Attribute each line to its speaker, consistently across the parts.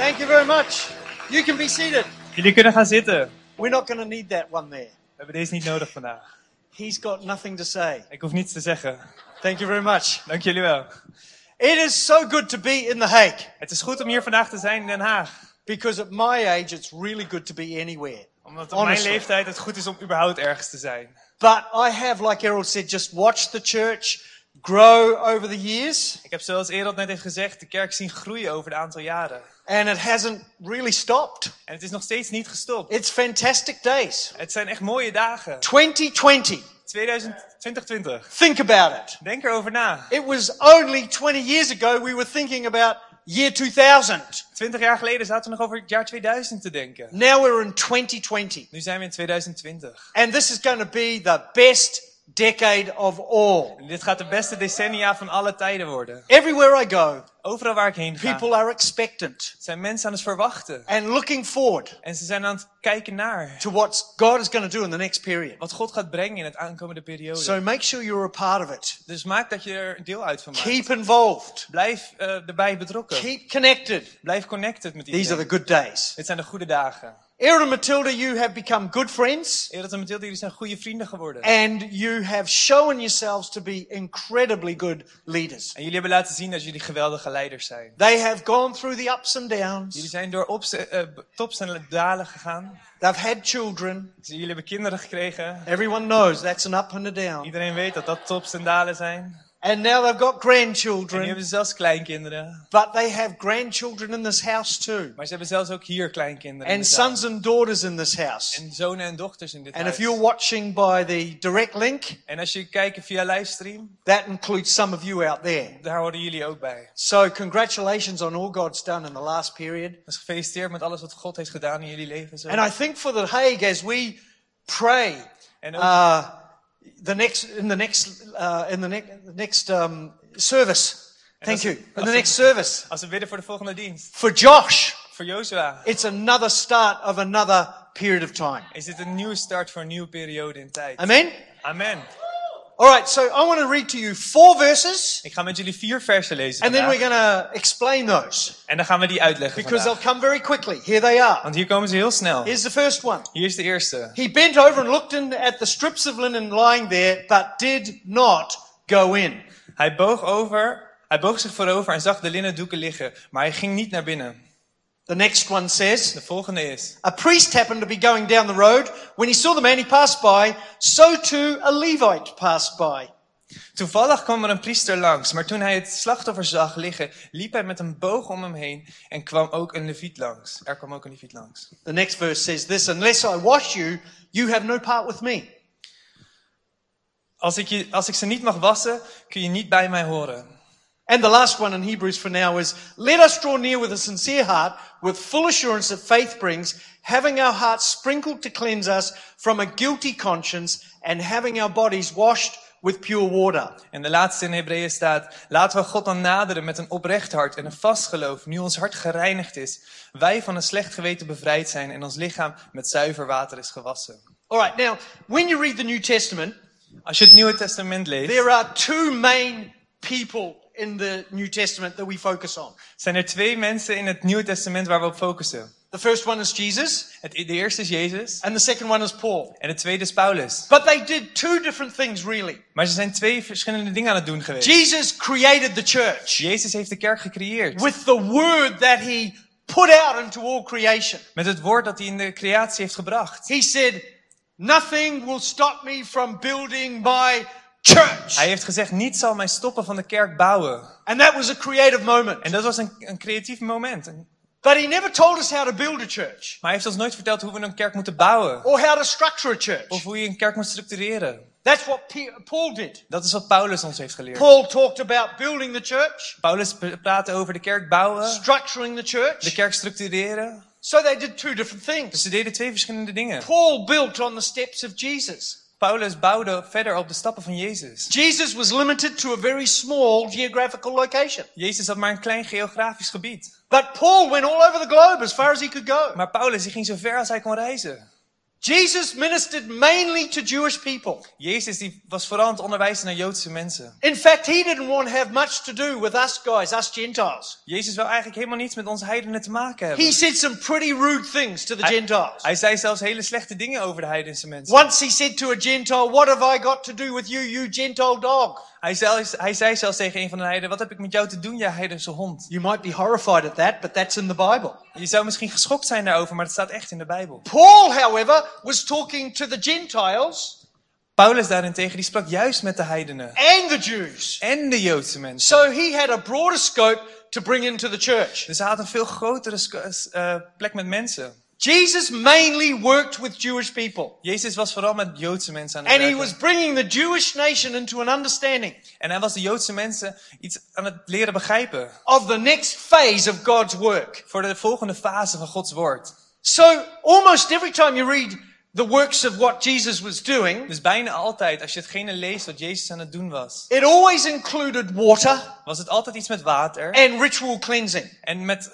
Speaker 1: Thank you very much. You can be seated.
Speaker 2: Jullie kunnen gaan zitten.
Speaker 1: We're not going to need that one there.
Speaker 2: We hebben deze niet nodig vandaag.
Speaker 1: He's got nothing to say.
Speaker 2: Ik hoef niets te zeggen.
Speaker 1: Thank you very much.
Speaker 2: Dank jullie wel.
Speaker 1: It is so good to be in The Hague
Speaker 2: Het is goed om hier vandaag te zijn in Den Haag.
Speaker 1: because at my age it's really good to be anywhere.
Speaker 2: Omdat op mijn leeftijd het goed is om überhaupt ergens te zijn.
Speaker 1: But I have, like Errol said, just watched the church grow over the years
Speaker 2: Ik heb zoals Erod net heeft gezegd, de kerk zien groeien over de aantal jaren.
Speaker 1: And it hasn't really stopped.
Speaker 2: En het is nog steeds niet gestopt.
Speaker 1: It's fantastic days.
Speaker 2: Het zijn echt mooie dagen.
Speaker 1: 2020.
Speaker 2: 2000 2020.
Speaker 1: Think about it.
Speaker 2: Denk erover na.
Speaker 1: It was only 20 years ago we were thinking about year 2000.
Speaker 2: 20 jaar geleden zaten we nog over het jaar 2000 te denken.
Speaker 1: Now we're in 2020.
Speaker 2: Nu zijn we in 2020.
Speaker 1: And this is going to be the best decade of all.
Speaker 2: Dit gaat de beste decennia van alle tijden worden.
Speaker 1: Everywhere I go,
Speaker 2: Overal waar ik heen ga,
Speaker 1: people are expectant
Speaker 2: zijn mensen aan het verwachten.
Speaker 1: and looking forward
Speaker 2: En ze zijn aan het kijken naar
Speaker 1: to what God is going to do in the next period.
Speaker 2: wat God gaat brengen in het aankomende periode.
Speaker 1: So make sure you're a part of it.
Speaker 2: Dus maak dat je er deel uit van maakt.
Speaker 1: Keep involved.
Speaker 2: Blijf eh, erbij betrokken.
Speaker 1: Keep connected.
Speaker 2: Blijf connected met
Speaker 1: These
Speaker 2: iedereen.
Speaker 1: are the good days.
Speaker 2: Dit zijn de goede dagen.
Speaker 1: Aaron and Matilda, you have become good friends
Speaker 2: Erat en Mathilde, jullie zijn goede vrienden geworden.
Speaker 1: and you have shown yourselves to be incredibly good leaders.
Speaker 2: En jullie hebben laten zien dat jullie geweldige leiders zijn.
Speaker 1: They have gone through the ups and
Speaker 2: Jullie
Speaker 1: downs.
Speaker 2: zijn door ups, eh, tops en dalen gegaan.
Speaker 1: They've had children.
Speaker 2: Dus jullie hebben kinderen gekregen.
Speaker 1: Everyone knows that's an up and a down.
Speaker 2: Iedereen weet dat dat tops en dalen zijn.
Speaker 1: And now they've got
Speaker 2: En nu
Speaker 1: grandchildren.
Speaker 2: hebben ze zelfs kleinkinderen.
Speaker 1: But they have grandchildren in this house too.
Speaker 2: Maar ze hebben zelfs ook hier kleinkinderen.
Speaker 1: And sons and daughters in this house.
Speaker 2: En zonen en dochters in dit
Speaker 1: And
Speaker 2: huis.
Speaker 1: if you're watching by the direct link,
Speaker 2: En als je kijkt via livestream,
Speaker 1: that includes some of you out there.
Speaker 2: daar horen jullie ook bij.
Speaker 1: So congratulations on all God's done in the last period.
Speaker 2: Dus gefeliciteerd met alles wat God heeft gedaan in jullie leven. Zo.
Speaker 1: And I think for the Hague, as we pray
Speaker 2: En ook,
Speaker 1: uh, the next in the next uh, in the ne- next um, service, thank you. In the next service
Speaker 2: als we bidden voor de volgende dienst.
Speaker 1: for Josh,
Speaker 2: Voor Joshua
Speaker 1: it's another start of another period of time.
Speaker 2: is it a new start for een nieuwe periode in tijd.
Speaker 1: Amen.
Speaker 2: Amen.
Speaker 1: All right, so I want to read to you four verses,
Speaker 2: Ik ga met jullie vier versen lezen
Speaker 1: and then we're going to explain those
Speaker 2: En dan gaan we die uitleggen
Speaker 1: because they'll
Speaker 2: vandaag.
Speaker 1: come very quickly. Here they are.
Speaker 2: Want hier komen ze heel snel.
Speaker 1: Here's the first one.
Speaker 2: Hier is de eerste.
Speaker 1: He bent over and looked in at the strips of linen lying there, but did not go in.
Speaker 2: Hij boog, over, hij boog zich voorover en zag de linnen doeken liggen, maar hij ging niet naar binnen.
Speaker 1: The next one says,
Speaker 2: De volgende is.
Speaker 1: A priest happened to be going down the road. When he saw the man, he passed by. So too a Levite passed by.
Speaker 2: Toevallig kwam er een priester langs, maar toen hij het slachtoffer zag liggen, liep hij met een boog om hem heen en kwam ook een leviet langs. Er kwam ook een leviet langs.
Speaker 1: The next verse says this Unless I wash you, you have no part with me.
Speaker 2: Als ik, je, als ik ze niet mag wassen, kun je niet bij mij horen.
Speaker 1: And the last one in Hebrews for now is Let us draw near with a sincere heart, with full assurance that faith brings, having our hearts sprinkled to cleanse us from a guilty conscience, and having our bodies washed with pure water.
Speaker 2: En de laatste in Hebreeën staat, laten we God dan naderen met een oprecht hart en een vast geloof, nu ons hart gereinigd is, wij van een slecht geweten bevrijd zijn en ons lichaam met zuiver water is gewassen.
Speaker 1: All right, now, when you read the New Testament,
Speaker 2: Als je het Nieuwe Testament leest,
Speaker 1: there are two main people in the New Testament that we focus on.
Speaker 2: zijn er twee mensen in het Nieuwe Testament waar we op focussen.
Speaker 1: The first one is Jesus,
Speaker 2: Het, de eerste is Jezus
Speaker 1: and the second one is Paul.
Speaker 2: en de tweede is Paulus.
Speaker 1: But they did two different things, really.
Speaker 2: Maar ze zijn twee verschillende dingen aan het doen geweest.
Speaker 1: Jesus created the church
Speaker 2: Jezus heeft de kerk gecreëerd.
Speaker 1: with the word that he put out into all creation.
Speaker 2: Met het woord dat hij in de creatie heeft gebracht.
Speaker 1: He said, Nothing will stop me from building my church.
Speaker 2: Hij heeft gezegd, niets zal mij stoppen van de kerk bouwen.
Speaker 1: And that was a creative moment.
Speaker 2: En dat was een, een creatief moment. En-
Speaker 1: But he never told us how to build a church
Speaker 2: Maar hij heeft ons nooit verteld hoe we een kerk moeten bouwen.
Speaker 1: or how to structure a
Speaker 2: Of
Speaker 1: church.
Speaker 2: hoe je een kerk moet structureren.
Speaker 1: That's what Paul did.
Speaker 2: Dat is wat Paulus ons heeft geleerd.
Speaker 1: Paul talked about building the church,
Speaker 2: Paulus praatte over de kerk bouwen,
Speaker 1: structuring the
Speaker 2: de
Speaker 1: church.
Speaker 2: kerk structureren.
Speaker 1: So they did two different
Speaker 2: Dus
Speaker 1: things.
Speaker 2: ze deden twee verschillende dingen.
Speaker 1: Paul built on the steps of Jesus.
Speaker 2: Paulus bouwde verder op de stappen van Jezus.
Speaker 1: Jesus was limited to a very small geographical location.
Speaker 2: Jezus had maar een klein geografisch gebied.
Speaker 1: But Paul went all over the globe as far as he could go.
Speaker 2: Maar Paulus die ging zo ver als hij kon reizen.
Speaker 1: Jesus ministered mainly to Jewish people.
Speaker 2: Jezus die was vooral aan het onderwijzen naar Joodse mensen.
Speaker 1: In fact, he didn't want to have much to do with us guys, us Gentiles.
Speaker 2: Jezus wil eigenlijk helemaal niets met ons heidenen te maken hebben.
Speaker 1: He said some pretty rude things to the
Speaker 2: Hij,
Speaker 1: Gentiles.
Speaker 2: hij zei zelfs hele slechte dingen over de heidense mensen.
Speaker 1: Once he said to a Gentile, What have I got to do with you, you Gentile dog?
Speaker 2: Hij, zei, hij zei zelfs tegen een van de heidenen, wat heb ik met jou te doen, jij heidense hond?
Speaker 1: You might be horrified at that, but that's in the Bible.
Speaker 2: Je zou misschien geschokt zijn daarover, maar het staat echt in de Bijbel.
Speaker 1: Paul, however, was talking to the Gentiles
Speaker 2: Paulus daarentegen, die sprak juist met de heidenen.
Speaker 1: and the Jews.
Speaker 2: En de Joodse mensen.
Speaker 1: So he had a broader scope to bring into the church.
Speaker 2: Dus hij had een veel grotere eh, plek met mensen.
Speaker 1: Jesus mainly worked with Jewish people.
Speaker 2: Jezus was vooral met Joodse mensen aan het
Speaker 1: And he
Speaker 2: werken.
Speaker 1: was bringing the Jewish nation into an understanding
Speaker 2: En hij was de Joodse mensen iets aan het leren begrijpen.
Speaker 1: of the next phase of God's work.
Speaker 2: Voor de volgende fase van Gods woord.
Speaker 1: So almost every time you read the works of what Jesus was doing,
Speaker 2: Dus bijna altijd, als je hetgene leest wat Jezus aan het doen was,
Speaker 1: it always included water
Speaker 2: was het altijd iets met water
Speaker 1: and ritual cleansing.
Speaker 2: en met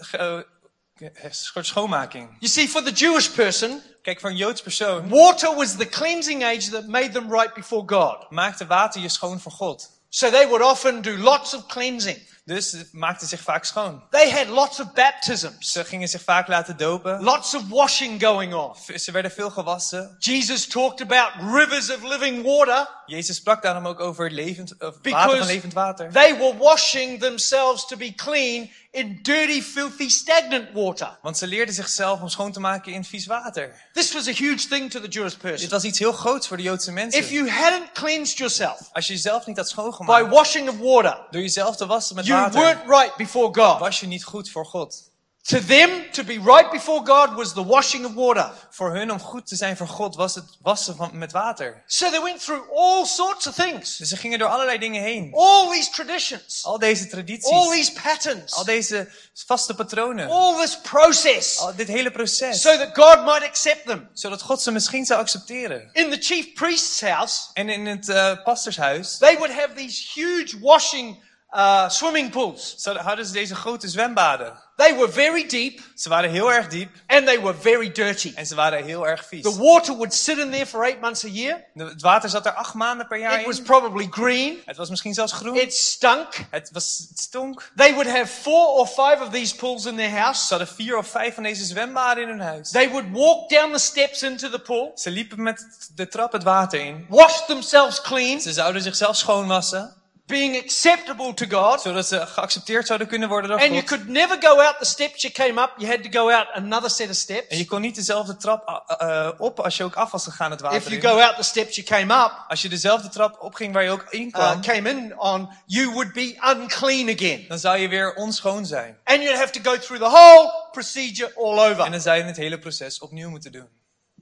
Speaker 2: soort schoonmaking.
Speaker 1: You see, for the Jewish person,
Speaker 2: Kijk, voor een Joods persoon
Speaker 1: water was the cleansing age that made them right before God.
Speaker 2: maakte water je schoon voor God.
Speaker 1: So they would often do lots of cleansing.
Speaker 2: Dus het maakte zich vaak schoon.
Speaker 1: They had lots of baptisms,
Speaker 2: Ze gingen zich vaak laten dopen.
Speaker 1: lots of washing going on.
Speaker 2: Ze werden veel gewassen.
Speaker 1: Jesus talked about rivers of living water.
Speaker 2: Jezus sprak daarom ook over levend, of water van levend water.
Speaker 1: They were washing themselves to be clean in dirty, filthy, stagnant water.
Speaker 2: Want ze leerden zichzelf om schoon te maken in vies water.
Speaker 1: This was a huge thing to the Jewish
Speaker 2: Dit
Speaker 1: person.
Speaker 2: was iets heel groots voor de Joodse
Speaker 1: If
Speaker 2: mensen.
Speaker 1: you hadn't cleansed yourself
Speaker 2: Als je jezelf niet had
Speaker 1: by
Speaker 2: schoongemaakt
Speaker 1: washing of water,
Speaker 2: door jezelf te wassen met
Speaker 1: you
Speaker 2: water,
Speaker 1: weren't right before God.
Speaker 2: was je niet goed voor God.
Speaker 1: To them, to be right before God was the washing of water.
Speaker 2: Voor hun om goed te zijn voor God was het wassen van, met water.
Speaker 1: So they went through all sorts of things,
Speaker 2: Dus ze gingen door allerlei dingen heen.
Speaker 1: all these traditions,
Speaker 2: Al deze
Speaker 1: all
Speaker 2: tradities,
Speaker 1: these patterns,
Speaker 2: al deze vaste patronen,
Speaker 1: all this process,
Speaker 2: al dit hele proces.
Speaker 1: so that God might accept them.
Speaker 2: Zodat God ze misschien zou accepteren.
Speaker 1: In the chief priest's house,
Speaker 2: En in het eh pastorshuis
Speaker 1: they would have these huge washing uh, swimming pools.
Speaker 2: zo hadden ze deze grote zwembaden.
Speaker 1: They were very deep
Speaker 2: Ze waren heel erg diep
Speaker 1: and they were very dirty.
Speaker 2: en ze waren heel erg vies.
Speaker 1: The water would sit in there for eight months a year.
Speaker 2: De- Het water zat er acht maanden per jaar
Speaker 1: It was probably green.
Speaker 2: Het was misschien zelfs groen.
Speaker 1: It stunk.
Speaker 2: Het, was, het stonk.
Speaker 1: They would have four or five of these pools in their
Speaker 2: Ze
Speaker 1: house.
Speaker 2: hadden vier of vijf van deze zwembaden in hun huis.
Speaker 1: They would walk down the steps into the pool,
Speaker 2: Ze liepen met de trap het water in.
Speaker 1: wash themselves clean,
Speaker 2: Ze zouden zichzelf schoonwassen,
Speaker 1: being acceptable to God.
Speaker 2: zodat ze geaccepteerd zouden kunnen worden door
Speaker 1: And you
Speaker 2: God.
Speaker 1: could never go out the steps you came up. You had to go out another set of
Speaker 2: En
Speaker 1: steps.
Speaker 2: je kon niet dezelfde trap uh, uh, op als je ook af was gegaan het
Speaker 1: If
Speaker 2: water
Speaker 1: you
Speaker 2: in.
Speaker 1: go out the steps you came up,
Speaker 2: Als je dezelfde trap opging waar je ook in
Speaker 1: uh,
Speaker 2: kwam,
Speaker 1: came in on, you would be unclean again.
Speaker 2: dan zou je weer onschoon zijn.
Speaker 1: And you'd have to go through the whole procedure all
Speaker 2: En
Speaker 1: over.
Speaker 2: dan zou je het hele proces opnieuw moeten doen.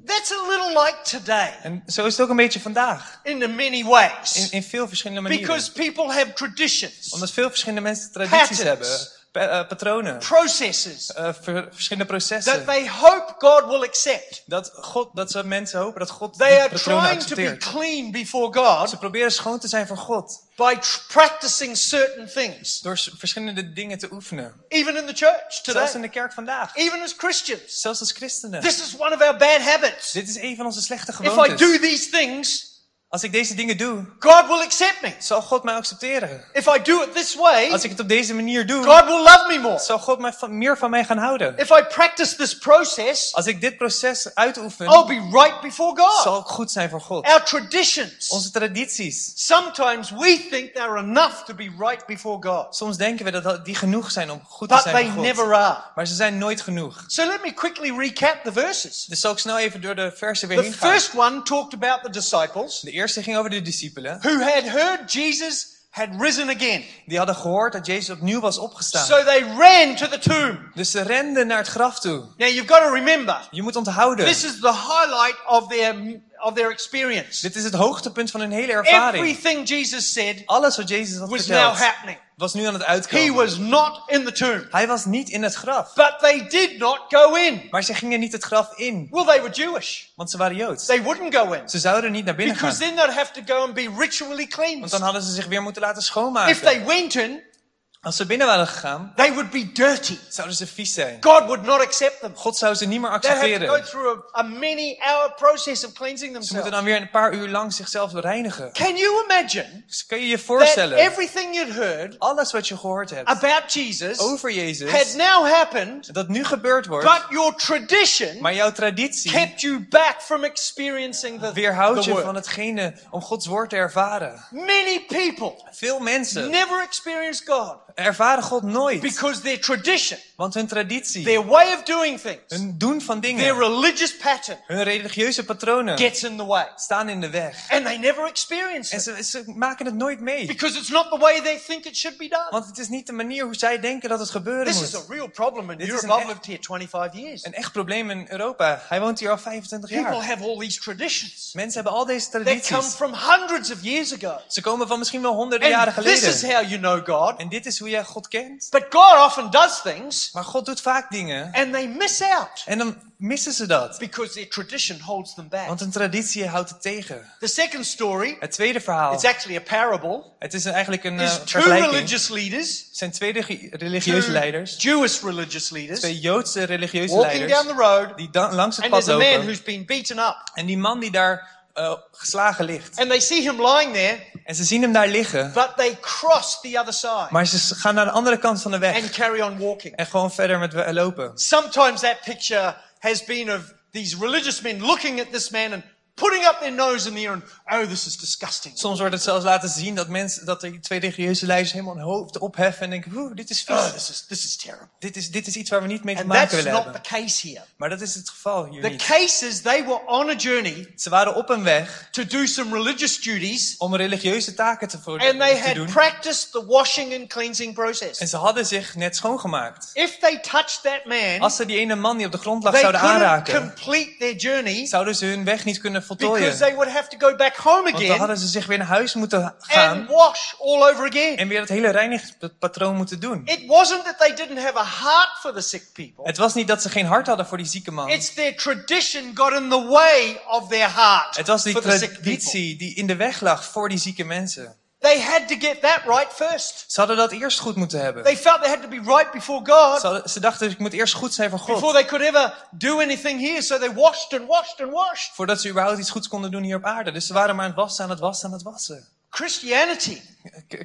Speaker 1: That's a little like today
Speaker 2: En zo is het ook een beetje vandaag.
Speaker 1: in the many ways.
Speaker 2: In, in veel verschillende manieren.
Speaker 1: Because people have traditions,
Speaker 2: Omdat veel verschillende mensen tradities
Speaker 1: Patterns.
Speaker 2: hebben. Eh, patronen.
Speaker 1: processes
Speaker 2: eh, ver- verschillende
Speaker 1: that
Speaker 2: processen.
Speaker 1: they hope God will accept.
Speaker 2: Dat, God, dat ze mensen hopen dat God
Speaker 1: They are trying to be clean before God
Speaker 2: Ze proberen schoon te zijn voor God.
Speaker 1: by practicing certain things,
Speaker 2: Door verschillende dingen te oefenen.
Speaker 1: even in the church
Speaker 2: Zelfs in
Speaker 1: today,
Speaker 2: de kerk vandaag.
Speaker 1: even as Christians.
Speaker 2: Zelfs als christenen.
Speaker 1: This is one of our bad habits.
Speaker 2: Dit is een van onze slechte
Speaker 1: If I
Speaker 2: gewoontes.
Speaker 1: do these things,
Speaker 2: Als ik deze dingen doe,
Speaker 1: God will accept me.
Speaker 2: zal God mij accepteren.
Speaker 1: If I do it this way,
Speaker 2: Als ik het op deze manier doe,
Speaker 1: God will love me more.
Speaker 2: zal God mij van, meer van mij gaan houden.
Speaker 1: If I practice this process,
Speaker 2: Als ik dit proces uitoefen,
Speaker 1: I'll be right before God.
Speaker 2: zal ik goed zijn voor God.
Speaker 1: Our traditions,
Speaker 2: Onze tradities.
Speaker 1: sometimes we think they're enough to be right before God,
Speaker 2: Soms denken we dat die genoeg zijn om goed te
Speaker 1: but
Speaker 2: zijn
Speaker 1: they
Speaker 2: voor God.
Speaker 1: never are.
Speaker 2: Maar ze zijn nooit genoeg.
Speaker 1: So let me quickly recap the verses.
Speaker 2: Dus zal ik snel even door de versen weer
Speaker 1: The
Speaker 2: heen gaan.
Speaker 1: first one talked about the disciples
Speaker 2: De eerste ging over de discipelen.
Speaker 1: who had heard Jesus had risen again.
Speaker 2: Die hadden gehoord dat Jezus opnieuw was opgestaan.
Speaker 1: So they ran to the tomb.
Speaker 2: Dus ze renden naar het graf toe.
Speaker 1: Now you've got to remember,
Speaker 2: Je moet onthouden.
Speaker 1: this is the highlight of their, of their experience.
Speaker 2: Dit is het hoogtepunt van hun hele ervaring.
Speaker 1: Everything Jesus said
Speaker 2: Alles wat Jezus had
Speaker 1: was now
Speaker 2: verteld
Speaker 1: happening.
Speaker 2: was nu aan het
Speaker 1: He
Speaker 2: uitkomen.
Speaker 1: was not in the tomb.
Speaker 2: Hij was niet in het graf.
Speaker 1: But they did not go in.
Speaker 2: Maar ze gingen niet het graf in.
Speaker 1: Well, they were Jewish.
Speaker 2: Want ze waren Joods.
Speaker 1: They wouldn't go in.
Speaker 2: Ze zouden niet naar binnen
Speaker 1: Because
Speaker 2: gaan.
Speaker 1: then they'd have to go and be ritually
Speaker 2: Want
Speaker 1: cleansed.
Speaker 2: dan hadden ze zich weer moeten laten
Speaker 1: If
Speaker 2: schoonmaken.
Speaker 1: they went in,
Speaker 2: Als ze binnen waren gegaan,
Speaker 1: they would be dirty.
Speaker 2: zouden ze vies zijn.
Speaker 1: God would not accept them.
Speaker 2: God zou ze niet meer
Speaker 1: They have to go
Speaker 2: accepteren.
Speaker 1: through a, a many hour process of cleansing
Speaker 2: Ze moeten
Speaker 1: themselves.
Speaker 2: dan weer een paar uur lang zichzelf reinigen.
Speaker 1: Can you imagine
Speaker 2: Dus kun je je
Speaker 1: that
Speaker 2: voorstellen,
Speaker 1: everything you'd heard
Speaker 2: alles wat je gehoord hebt
Speaker 1: about Jesus
Speaker 2: over
Speaker 1: had
Speaker 2: Jezus,
Speaker 1: now happened,
Speaker 2: dat nu gebeurd wordt,
Speaker 1: but your tradition
Speaker 2: maar jouw traditie
Speaker 1: kept you back from experiencing the,
Speaker 2: weerhoudt
Speaker 1: the
Speaker 2: je van hetgene om Gods woord te ervaren.
Speaker 1: Many people
Speaker 2: Veel mensen
Speaker 1: never experienced God
Speaker 2: ervaren God nooit,
Speaker 1: because their tradition,
Speaker 2: want hun traditie,
Speaker 1: their way of doing things,
Speaker 2: hun doen van
Speaker 1: their
Speaker 2: dingen,
Speaker 1: religious pattern
Speaker 2: hun religieuze patronen
Speaker 1: gets in the way.
Speaker 2: staan in de weg.
Speaker 1: And they never experience
Speaker 2: En ze, ze maken het nooit mee,
Speaker 1: because it's not the way they think it should be done.
Speaker 2: want het is niet de manier hoe zij denken dat het gebeuren
Speaker 1: This is a
Speaker 2: moet.
Speaker 1: real problem in
Speaker 2: Dit is
Speaker 1: Europe.
Speaker 2: een
Speaker 1: I've
Speaker 2: echt-
Speaker 1: lived here 25 years.
Speaker 2: Een echt probleem in Europa. Hij woont hier al 25
Speaker 1: People
Speaker 2: jaar.
Speaker 1: have all these traditions
Speaker 2: Mensen hebben al deze
Speaker 1: that come
Speaker 2: tradities.
Speaker 1: from hundreds of years ago.
Speaker 2: Ze komen van misschien wel honderden jaren
Speaker 1: And this is
Speaker 2: geleden.
Speaker 1: how you know God.
Speaker 2: En dit is hoe jij God kent.
Speaker 1: But God often does things
Speaker 2: Maar God doet vaak dingen
Speaker 1: and they miss out
Speaker 2: en dan missen ze dat.
Speaker 1: because their tradition holds them back.
Speaker 2: Want een traditie houdt het tegen.
Speaker 1: The second story,
Speaker 2: Het tweede verhaal.
Speaker 1: it's actually a parable,
Speaker 2: Het is eigenlijk een eh,
Speaker 1: is two
Speaker 2: vergelijking.
Speaker 1: religious leaders,
Speaker 2: zijn twee religieuze
Speaker 1: two
Speaker 2: leiders.
Speaker 1: Jewish religious leaders,
Speaker 2: Twee Joodse religieuze
Speaker 1: walking down
Speaker 2: leiders.
Speaker 1: the road,
Speaker 2: Die langs het
Speaker 1: and
Speaker 2: pad
Speaker 1: there's a man
Speaker 2: lopen.
Speaker 1: who's been beaten up.
Speaker 2: En die man die daar eh, geslagen ligt.
Speaker 1: And they see him lying there,
Speaker 2: En ze zien hem daar liggen.
Speaker 1: but they cross the other side
Speaker 2: Maar ze gaan naar de andere kant van de weg.
Speaker 1: and carry on walking.
Speaker 2: En gewoon verder met lopen.
Speaker 1: Sometimes that picture has been of these religious men looking at this man and putting up their nose in the air and, oh, this is disgusting.
Speaker 2: Soms wordt het zelfs laten zien dat mensen, dat de twee religieuze leiders helemaal hun hoofd opheffen en denken, oeh, dit is vies.
Speaker 1: Oh, this is, this is terrible.
Speaker 2: Dit is, dit is iets waar we niet mee te
Speaker 1: And
Speaker 2: maken
Speaker 1: that's
Speaker 2: willen
Speaker 1: not
Speaker 2: hebben.
Speaker 1: the case here.
Speaker 2: Maar dat is het geval hier
Speaker 1: The
Speaker 2: niet.
Speaker 1: case is they were on a journey
Speaker 2: Ze waren op een weg
Speaker 1: to do some religious duties
Speaker 2: om religieuze taken te, voor,
Speaker 1: and they had
Speaker 2: doen.
Speaker 1: practiced the washing and cleansing
Speaker 2: En
Speaker 1: process.
Speaker 2: ze hadden zich net schoongemaakt.
Speaker 1: If they touched that man,
Speaker 2: Als ze die ene man die op de grond lag zouden aanraken,
Speaker 1: complete their journey
Speaker 2: zouden ze hun weg niet kunnen
Speaker 1: because
Speaker 2: voltooien.
Speaker 1: they would have to go back home
Speaker 2: Want dan
Speaker 1: again
Speaker 2: hadden ze zich weer naar huis moeten
Speaker 1: and
Speaker 2: gaan
Speaker 1: wash all over again.
Speaker 2: en weer het hele reinigingspatroon moeten doen.
Speaker 1: It wasn't that they didn't have a heart for the sick people.
Speaker 2: Het was niet dat ze geen hart hadden voor die zieke man.
Speaker 1: It's their tradition got in the way of their heart
Speaker 2: Het was die traditie die in de weg lag voor die zieke mensen.
Speaker 1: They had to get that right first.
Speaker 2: Ze hadden dat eerst goed moeten hebben.
Speaker 1: They felt they had to be right before God
Speaker 2: Ze, hadden- ze dachten, ik moet eerst goed zijn voor God.
Speaker 1: before they could ever do anything here. So they washed and washed and washed.
Speaker 2: Voordat ze überhaupt iets goeds konden doen hier op aarde. Dus ze waren maar aan het wassen, aan het wassen, aan het wassen.
Speaker 1: Christianity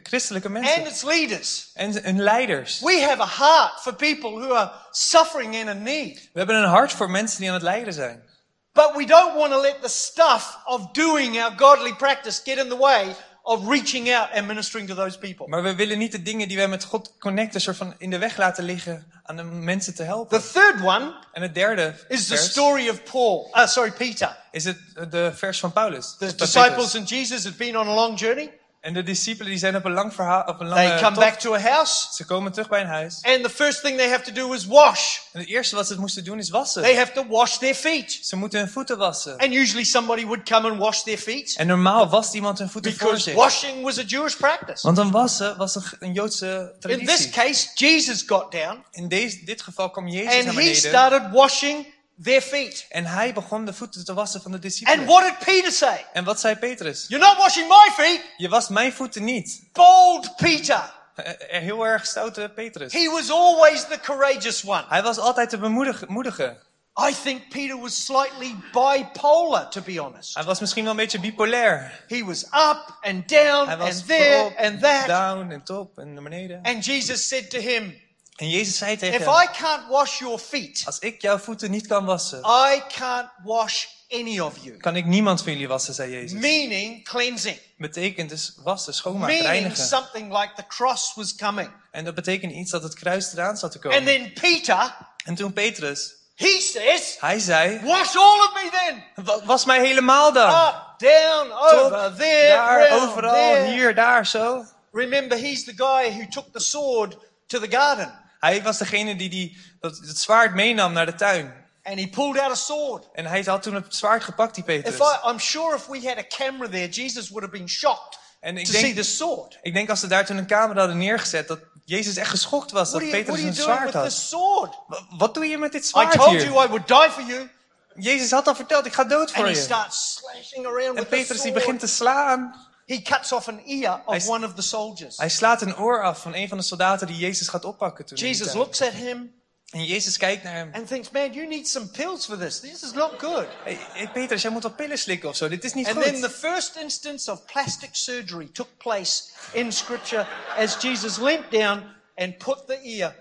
Speaker 2: christelijke
Speaker 1: and its leaders.
Speaker 2: En hun leiders.
Speaker 1: We have a heart for people who are suffering and in need.
Speaker 2: We hebben een hart voor mensen die aan het lijden zijn.
Speaker 1: But we don't want to let the stuff of doing our godly practice get in the way of reaching out and ministering to those people.
Speaker 2: Maar we willen niet de dingen die wij met God connecten, soort van in de weg laten liggen aan de mensen te helpen.
Speaker 1: The third one
Speaker 2: En het derde
Speaker 1: is the story of Paul. Uh, sorry, Peter.
Speaker 2: is het de vers van Paulus.
Speaker 1: The disciples and Jesus had been on a long journey.
Speaker 2: En de discipelen die zijn op een lang verhaal, op een
Speaker 1: They
Speaker 2: lange
Speaker 1: come
Speaker 2: tocht.
Speaker 1: back to a house,
Speaker 2: Ze komen terug bij een huis.
Speaker 1: and the first thing they have to do is wash.
Speaker 2: En het eerste wat ze moesten doen is wassen.
Speaker 1: They have to wash their feet.
Speaker 2: Ze moeten hun voeten wassen.
Speaker 1: And usually somebody would come and wash their feet
Speaker 2: En normaal wast iemand hun voeten voor
Speaker 1: because
Speaker 2: zich.
Speaker 1: washing was a Jewish practice.
Speaker 2: Want een wassen was een, een Joodse
Speaker 1: In this
Speaker 2: traditie.
Speaker 1: case, Jesus got down
Speaker 2: In deze, dit geval kwam Jezus
Speaker 1: and
Speaker 2: naar
Speaker 1: he
Speaker 2: beneden.
Speaker 1: started washing their feet.
Speaker 2: En hij begon de voeten te wassen van de
Speaker 1: And
Speaker 2: discipelen.
Speaker 1: what did Peter say?
Speaker 2: En wat zei Petrus?
Speaker 1: You're not washing my feet.
Speaker 2: Je wast mijn voeten niet.
Speaker 1: Bold Peter.
Speaker 2: Eh, eh, Heel erg stoute Petrus.
Speaker 1: He was always the courageous one.
Speaker 2: Hij was altijd de bemoedige. moedige.
Speaker 1: I think Peter was slightly bipolar, to be honest.
Speaker 2: Hij was misschien wel een beetje bipolair.
Speaker 1: He was up and down and there and that.
Speaker 2: down en top en naar beneden.
Speaker 1: And Jesus said to him,
Speaker 2: En Jezus zei tegen
Speaker 1: If
Speaker 2: hem,
Speaker 1: I can't wash your feet,
Speaker 2: als ik jouw voeten niet kan wassen,
Speaker 1: I can't wash any of you.
Speaker 2: kan ik niemand van jullie wassen, zei Jezus.
Speaker 1: Meaning cleansing.
Speaker 2: Betekent dus wassen, schoonmaken,
Speaker 1: Meaning
Speaker 2: reinigen.
Speaker 1: something like the cross was coming.
Speaker 2: En dat betekent iets dat het kruis eraan zat te komen.
Speaker 1: And then Peter,
Speaker 2: En toen Petrus,
Speaker 1: he says,
Speaker 2: hij zei,
Speaker 1: Wash all of me then.
Speaker 2: "Wa- was mij helemaal dan.
Speaker 1: Up, down,
Speaker 2: Top,
Speaker 1: over, there,
Speaker 2: daar,
Speaker 1: round,
Speaker 2: overal,
Speaker 1: there.
Speaker 2: hier, daar, zo.
Speaker 1: Remember, he's the guy who took the sword to the garden.
Speaker 2: Hij was degene die, die dat, het zwaard meenam naar de tuin.
Speaker 1: And he pulled out a sword.
Speaker 2: En hij had toen het zwaard gepakt, die
Speaker 1: If
Speaker 2: Petrus.
Speaker 1: I, I'm sure if we had a camera there, Jesus would have been shocked
Speaker 2: En ik
Speaker 1: to see the sword.
Speaker 2: ik denk als ze daar toen een camera hadden neergezet, dat Jezus echt geschokt was
Speaker 1: What
Speaker 2: dat
Speaker 1: you,
Speaker 2: Petrus een zwaard had.
Speaker 1: sword?
Speaker 2: Wa- Wat doe je met dit
Speaker 1: I
Speaker 2: zwaard
Speaker 1: told
Speaker 2: hier?
Speaker 1: you I would die for you.
Speaker 2: Jezus had al verteld, ik ga dood voor
Speaker 1: And he
Speaker 2: je.
Speaker 1: starts slashing around
Speaker 2: En
Speaker 1: with the
Speaker 2: Petrus die begint te slaan.
Speaker 1: He cuts off an ear of one of the soldiers.
Speaker 2: Hij slaat een oor af van een van de soldaten die Jezus gaat oppakken. Toen
Speaker 1: Jesus looks at him
Speaker 2: En Jezus kijkt naar hem.
Speaker 1: and thinks, man, you need some pills for this. This is not good.
Speaker 2: Hey, hey Petrus, jij moet al pillen slikken of zo. Dit is niet
Speaker 1: And
Speaker 2: goed.
Speaker 1: then the first instance of plastic surgery took place in scripture as Jesus leant down and put the ear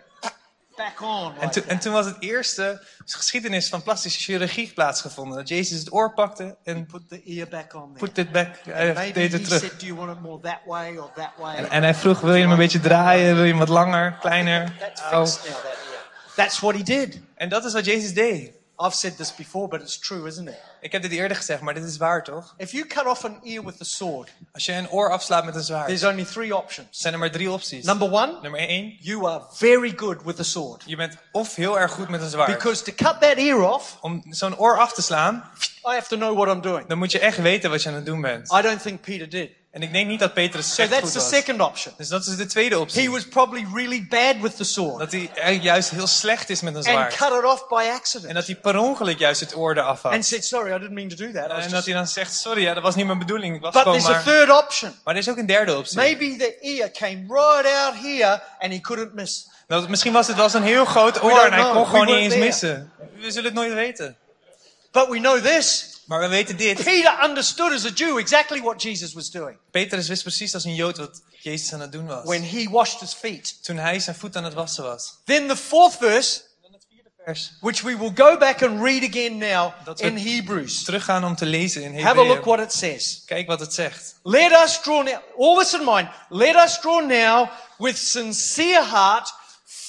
Speaker 1: back on.
Speaker 2: En, toen- en
Speaker 1: that.
Speaker 2: toen was het eerste geschiedenis van plastische chirurgie plaatsgevonden. Dat Jezus het oor pakte en
Speaker 1: Put the ear back on there.
Speaker 2: put it back. Hij deed
Speaker 1: he
Speaker 2: het terug.
Speaker 1: said, do you want it more that way or that way?
Speaker 2: En, en hij vroeg, wil je hem een beetje draaien? Wil je hem wat langer, kleiner?
Speaker 1: That's
Speaker 2: Oh.
Speaker 1: now, that. That's what he did.
Speaker 2: En dat is wat Jezus deed.
Speaker 1: I've said this before, but it's true, isn't it?
Speaker 2: Ik heb dit eerder gezegd, maar dit is waar toch?
Speaker 1: If you cut off an ear with a sword,
Speaker 2: Als je een oor afslaat met een zwaard,
Speaker 1: there's only three options.
Speaker 2: zijn er maar drie opties.
Speaker 1: Number one,
Speaker 2: Nummer één,
Speaker 1: you are very good with a sword.
Speaker 2: je bent of heel erg goed met een zwaard.
Speaker 1: Because to cut that ear off,
Speaker 2: Om zo'n oor af te slaan,
Speaker 1: I have to know what I'm doing.
Speaker 2: dan moet je echt weten wat je aan het doen bent.
Speaker 1: I don't think Peter did.
Speaker 2: En ik denk niet dat Petrus
Speaker 1: So
Speaker 2: echt
Speaker 1: that's
Speaker 2: goed
Speaker 1: the
Speaker 2: was.
Speaker 1: second option.
Speaker 2: Dus dat is de tweede optie.
Speaker 1: He was probably really bad with the sword
Speaker 2: Dat hij juist heel slecht is met een
Speaker 1: and
Speaker 2: zwaard.
Speaker 1: cut it off by
Speaker 2: En
Speaker 1: accident
Speaker 2: dat hij per ongeluk juist het oor eraf had.
Speaker 1: and said, sorry, I didn't mean to do that.
Speaker 2: En dat
Speaker 1: just...
Speaker 2: hij dan zegt, sorry, ja, dat was niet mijn bedoeling. Ik was
Speaker 1: But there's a
Speaker 2: maar...
Speaker 1: third option.
Speaker 2: Maar er is ook een derde optie.
Speaker 1: Maybe the ear came right out here and he couldn't miss.
Speaker 2: Nou, misschien was het wel zo'n heel groot oor en hij
Speaker 1: know.
Speaker 2: kon
Speaker 1: We
Speaker 2: gewoon niet eens
Speaker 1: there.
Speaker 2: missen. We zullen het nooit weten.
Speaker 1: But we know this.
Speaker 2: Maar we weten dit.
Speaker 1: Peter understood as a Jew exactly what Jesus was doing
Speaker 2: Petrus wist precies als een Jood wat Jezus aan het doen was.
Speaker 1: when he washed his feet.
Speaker 2: Toen hij zijn voet aan het wassen was.
Speaker 1: Then the fourth verse, which we will go back and read again now
Speaker 2: Dat
Speaker 1: in Hebrews.
Speaker 2: Teruggaan om te lezen in
Speaker 1: Have a look what it says.
Speaker 2: Kijk wat het zegt.
Speaker 1: Let us draw now, all this in mind, let us draw now with sincere heart,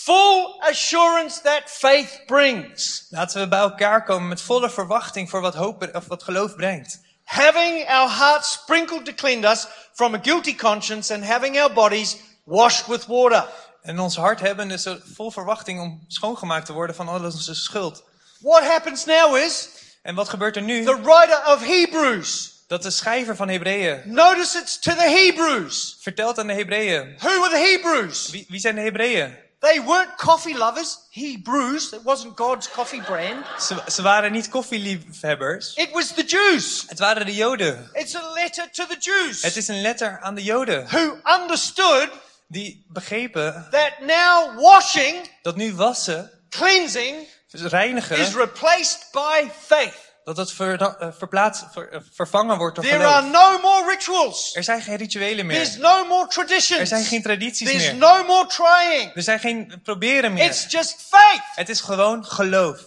Speaker 1: full assurance that faith brings,
Speaker 2: Laten we bij elkaar komen met volle verwachting voor wat, hoop, of wat geloof brengt.
Speaker 1: having our hearts sprinkled to cleanse us from a guilty conscience and having our bodies washed with water.
Speaker 2: En ons hart hebben dus vol verwachting om schoongemaakt te worden van al onze schuld.
Speaker 1: What happens now is
Speaker 2: En wat gebeurt er nu?
Speaker 1: the writer of Hebrews,
Speaker 2: Dat de schrijver van Hebreeën
Speaker 1: notice it's to the Hebrews.
Speaker 2: vertelt aan de Hebreeën.
Speaker 1: Who were the Hebrews?
Speaker 2: Wie, wie zijn de Hebreeën?
Speaker 1: They weren't coffee lovers, Hebrews. It wasn't God's coffee brand.
Speaker 2: Ze, ze waren niet koffieliefhebbers.
Speaker 1: It was the Jews.
Speaker 2: Het waren de Joden.
Speaker 1: It's a letter to the Jews
Speaker 2: Het is een letter aan de Joden.
Speaker 1: who understood
Speaker 2: Die begrepen
Speaker 1: that now washing,
Speaker 2: dat nu wassen,
Speaker 1: cleansing, is
Speaker 2: reinigen,
Speaker 1: replaced by faith.
Speaker 2: Dat ver, eh, verplaatst, ver- eh, vervangen wordt door
Speaker 1: There are no more rituals.
Speaker 2: Er zijn geen rituelen
Speaker 1: There's
Speaker 2: meer.
Speaker 1: no more
Speaker 2: Er
Speaker 1: traditions.
Speaker 2: zijn geen tradities
Speaker 1: There's
Speaker 2: meer.
Speaker 1: no more trying.
Speaker 2: Er zijn geen proberen
Speaker 1: It's
Speaker 2: meer.
Speaker 1: just faith.
Speaker 2: Het is gewoon geloof.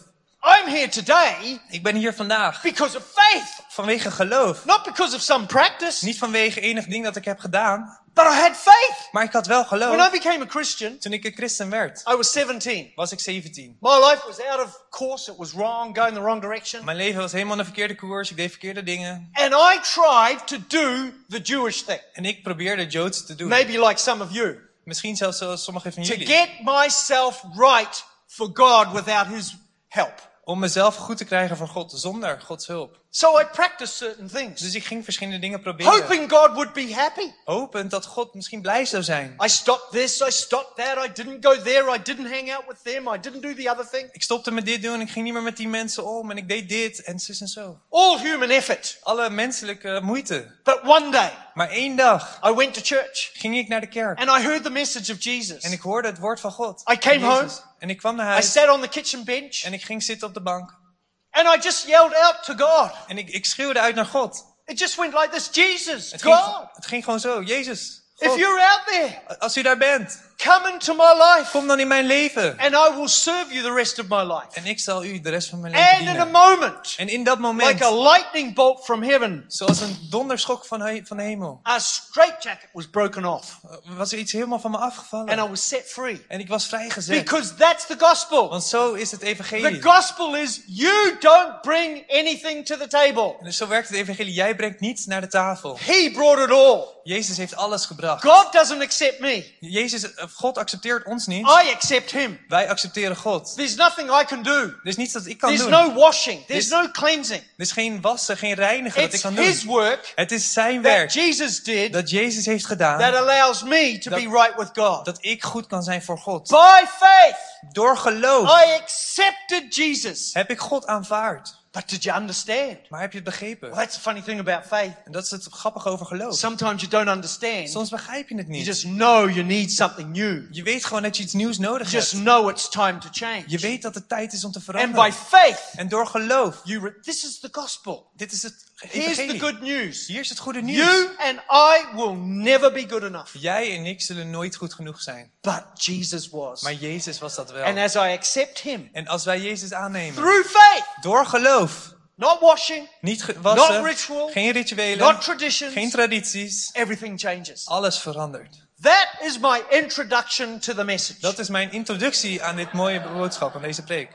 Speaker 1: I'm here today
Speaker 2: Ik ben hier vandaag
Speaker 1: because of faith,
Speaker 2: vanwege geloof.
Speaker 1: not because of some practice,
Speaker 2: Niet vanwege enig ding dat ik heb gedaan,
Speaker 1: but I had faith.
Speaker 2: maar ik had wel
Speaker 1: When I
Speaker 2: geloof.
Speaker 1: became a Christian,
Speaker 2: Toen ik een christen werd,
Speaker 1: I was 17.
Speaker 2: was ik 17.
Speaker 1: My life was out of course. It was wrong, going the wrong direction.
Speaker 2: Mijn leven was helemaal een verkeerde koers. Ik deed verkeerde dingen.
Speaker 1: And I tried to do the Jewish thing.
Speaker 2: En ik probeerde Joods te doen.
Speaker 1: Maybe like some of you.
Speaker 2: Misschien zelfs zoals sommigen van
Speaker 1: To
Speaker 2: jullie.
Speaker 1: get myself right for God without His help.
Speaker 2: Om mezelf goed te krijgen voor God, zonder Gods hulp.
Speaker 1: So I practiced certain things,
Speaker 2: Dus ik ging verschillende dingen proberen.
Speaker 1: hoping God would be happy.
Speaker 2: Hopend dat God misschien blij zou zijn.
Speaker 1: I stopped this, I stopped that, I didn't go there, I didn't hang out with them, I didn't do the other thing.
Speaker 2: Ik stopte met dit doen, ik ging niet meer met die mensen om en ik deed dit en zus en zo.
Speaker 1: All human effort.
Speaker 2: Alle menselijke moeite.
Speaker 1: But one day,
Speaker 2: Maar één dag
Speaker 1: I went to church
Speaker 2: ging ik naar de kerk
Speaker 1: and I heard the message of Jesus.
Speaker 2: en ik hoorde het woord van God.
Speaker 1: I came home.
Speaker 2: En ik kwam naar
Speaker 1: I
Speaker 2: huis
Speaker 1: sat on the kitchen bench
Speaker 2: en ik ging zitten op de bank.
Speaker 1: And I just yelled out to God.
Speaker 2: En ik, ik schreeuwde uit naar God.
Speaker 1: It just went like this Jesus,
Speaker 2: Het ging,
Speaker 1: God,
Speaker 2: het ging gewoon zo. Jezus,
Speaker 1: if
Speaker 2: God,
Speaker 1: you're out there,
Speaker 2: als u daar bent,
Speaker 1: come into my life
Speaker 2: kom dan in mijn leven.
Speaker 1: and I will serve you the rest of my life.
Speaker 2: En ik zal u de rest van mijn leven
Speaker 1: And in a
Speaker 2: dienen.
Speaker 1: moment,
Speaker 2: En in dat moment,
Speaker 1: like a lightning bolt from heaven,
Speaker 2: zoals een donderschok van, he- van de hemel,
Speaker 1: a straitjacket was broken off
Speaker 2: was er iets helemaal van me
Speaker 1: and I
Speaker 2: afgevallen.
Speaker 1: was set free.
Speaker 2: En ik was vrijgezet.
Speaker 1: Because that's the gospel.
Speaker 2: Want zo is het
Speaker 1: The
Speaker 2: evangelie.
Speaker 1: gospel is you don't bring anything to the table.
Speaker 2: En dus zo werkt het evangelie. Jij brengt niets naar de tafel.
Speaker 1: He brought it all.
Speaker 2: Jezus heeft alles gebracht.
Speaker 1: God doesn't accept me.
Speaker 2: Jezus, eh, God accepteert ons niet.
Speaker 1: I accept him.
Speaker 2: Wij accepteren God.
Speaker 1: There's nothing I can do.
Speaker 2: Er is niets dat ik kan
Speaker 1: There's
Speaker 2: doen.
Speaker 1: no washing. There's no cleansing.
Speaker 2: Er is geen wassen, geen reinigen dat ik
Speaker 1: It's
Speaker 2: kan doen.
Speaker 1: his work
Speaker 2: Het is zijn
Speaker 1: that
Speaker 2: werk
Speaker 1: Jesus did
Speaker 2: dat Jezus heeft
Speaker 1: that
Speaker 2: gedaan.
Speaker 1: allows me to
Speaker 2: Dat-
Speaker 1: be right with God.
Speaker 2: Dat ik goed kan zijn voor God.
Speaker 1: By faith,
Speaker 2: Door geloof
Speaker 1: I accepted Jesus.
Speaker 2: heb ik God aanvaard.
Speaker 1: But did you understand?
Speaker 2: Maar heb je het begrepen?
Speaker 1: Well, that's the funny thing about faith.
Speaker 2: En dat is het grappige over geloof.
Speaker 1: Sometimes you don't understand.
Speaker 2: Soms begrijp je het
Speaker 1: You
Speaker 2: niet.
Speaker 1: just know you need something new.
Speaker 2: Je weet gewoon dat je iets nieuws nodig
Speaker 1: You just
Speaker 2: hebt.
Speaker 1: know it's time to change.
Speaker 2: Je weet dat het tijd is om te
Speaker 1: And by
Speaker 2: veranderen.
Speaker 1: faith,
Speaker 2: En door geloof.
Speaker 1: you this is the gospel.
Speaker 2: Dit is het
Speaker 1: Here's the good news.
Speaker 2: Hier is het goede nieuws.
Speaker 1: You and I will never be good enough.
Speaker 2: Jij en ik zullen nooit goed genoeg zijn.
Speaker 1: But Jesus was.
Speaker 2: Maar Jezus was dat
Speaker 1: And
Speaker 2: wel.
Speaker 1: as I accept him
Speaker 2: En als wij Jezus aannemen,
Speaker 1: through faith,
Speaker 2: door geloof,
Speaker 1: not washing,
Speaker 2: niet
Speaker 1: Not
Speaker 2: gewassen,
Speaker 1: ritual,
Speaker 2: geen rituelen,
Speaker 1: not traditions,
Speaker 2: geen tradities,
Speaker 1: everything changes.
Speaker 2: alles verandert.
Speaker 1: That is my introduction to the message.
Speaker 2: Dat is mijn introductie aan dit mooie boodschap, aan deze preek.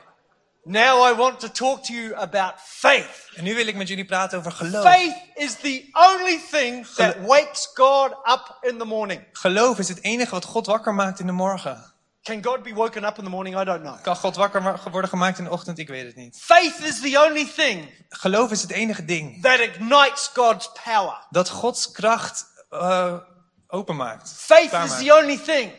Speaker 1: Now I want to talk to you about faith.
Speaker 2: En nu wil ik met jullie praten over geloof.
Speaker 1: Faith is the only thing that wakes God up in the morning.
Speaker 2: Geloof is het enige wat God wakker maakt in de morgen.
Speaker 1: Can God be woken up in the morning? I don't know.
Speaker 2: Kan God wakker worden gemaakt in de ochtend? Ik weet het niet.
Speaker 1: Faith is the only thing
Speaker 2: Geloof is het enige ding
Speaker 1: that ignites God's power.
Speaker 2: dat Gods kracht eh, openmaakt.
Speaker 1: Faith is the only thing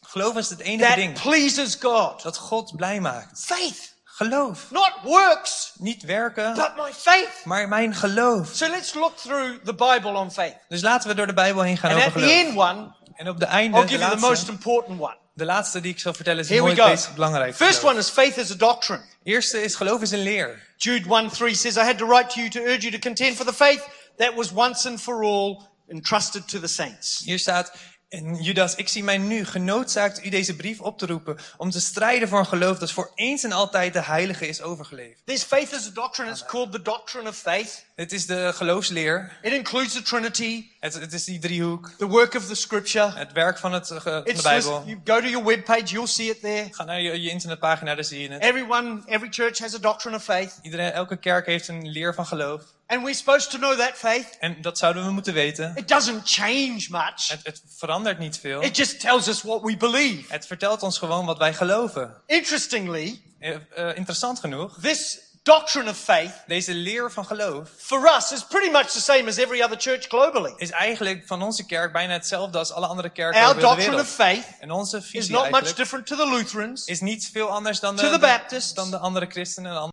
Speaker 2: Geloof is het enige
Speaker 1: that
Speaker 2: ding
Speaker 1: pleases God.
Speaker 2: dat God blij maakt.
Speaker 1: Faith,
Speaker 2: Geloof.
Speaker 1: not works,
Speaker 2: Niet werken,
Speaker 1: but my faith.
Speaker 2: maar mijn geloof.
Speaker 1: So let's look through the Bible on faith.
Speaker 2: Dus laten we door de Bijbel heen gaan
Speaker 1: And
Speaker 2: over
Speaker 1: at the
Speaker 2: geloof.
Speaker 1: end one,
Speaker 2: En op de einde,
Speaker 1: I'll
Speaker 2: de
Speaker 1: give you the most
Speaker 2: laatste,
Speaker 1: important one.
Speaker 2: de laatste die ik zal vertellen is
Speaker 1: Here go.
Speaker 2: meest belangrijk.
Speaker 1: First
Speaker 2: geloof.
Speaker 1: one is faith is a doctrine.
Speaker 2: Eerste is geloof is een leer.
Speaker 1: Jude 1 3 says, I had to write to you to urge you to contend for the faith that was once and for all entrusted to the saints.
Speaker 2: Hier staat, en Judas, ik zie mij nu genoodzaakt u deze brief op te roepen om te strijden voor een geloof dat voor eens en altijd de heilige is overgeleverd.
Speaker 1: This faith is a doctrine. It's called the doctrine of faith.
Speaker 2: Het is de geloofsleer,
Speaker 1: It includes the Trinity,
Speaker 2: het, het is die driehoek,
Speaker 1: the work of the scripture.
Speaker 2: het werk van, het, eh, de Bijbel.
Speaker 1: you go to your webpage, you'll see it there.
Speaker 2: Ga naar je, je internetpagina, daar zie je het.
Speaker 1: Everyone, every church has a doctrine of faith.
Speaker 2: Iedereen, elke kerk heeft een leer van geloof.
Speaker 1: And we're supposed to know that faith.
Speaker 2: En dat zouden we moeten weten.
Speaker 1: It doesn't change much.
Speaker 2: Het, het verandert niet veel.
Speaker 1: It just tells us what we believe.
Speaker 2: Het vertelt ons gewoon wat wij geloven.
Speaker 1: Interestingly,
Speaker 2: eh, interessant genoeg,
Speaker 1: this doctrine of faith
Speaker 2: deze leer van geloof
Speaker 1: for us is pretty much the same as every other church globally.
Speaker 2: is eigenlijk van onze kerk bijna hetzelfde als alle andere kerken
Speaker 1: Our
Speaker 2: over de
Speaker 1: doctrine of
Speaker 2: wereld.
Speaker 1: faith
Speaker 2: En onze
Speaker 1: is
Speaker 2: visie
Speaker 1: not much different to the Lutherans,
Speaker 2: is niet veel anders dan de,
Speaker 1: To the Baptists.
Speaker 2: dan de andere christenen en andere,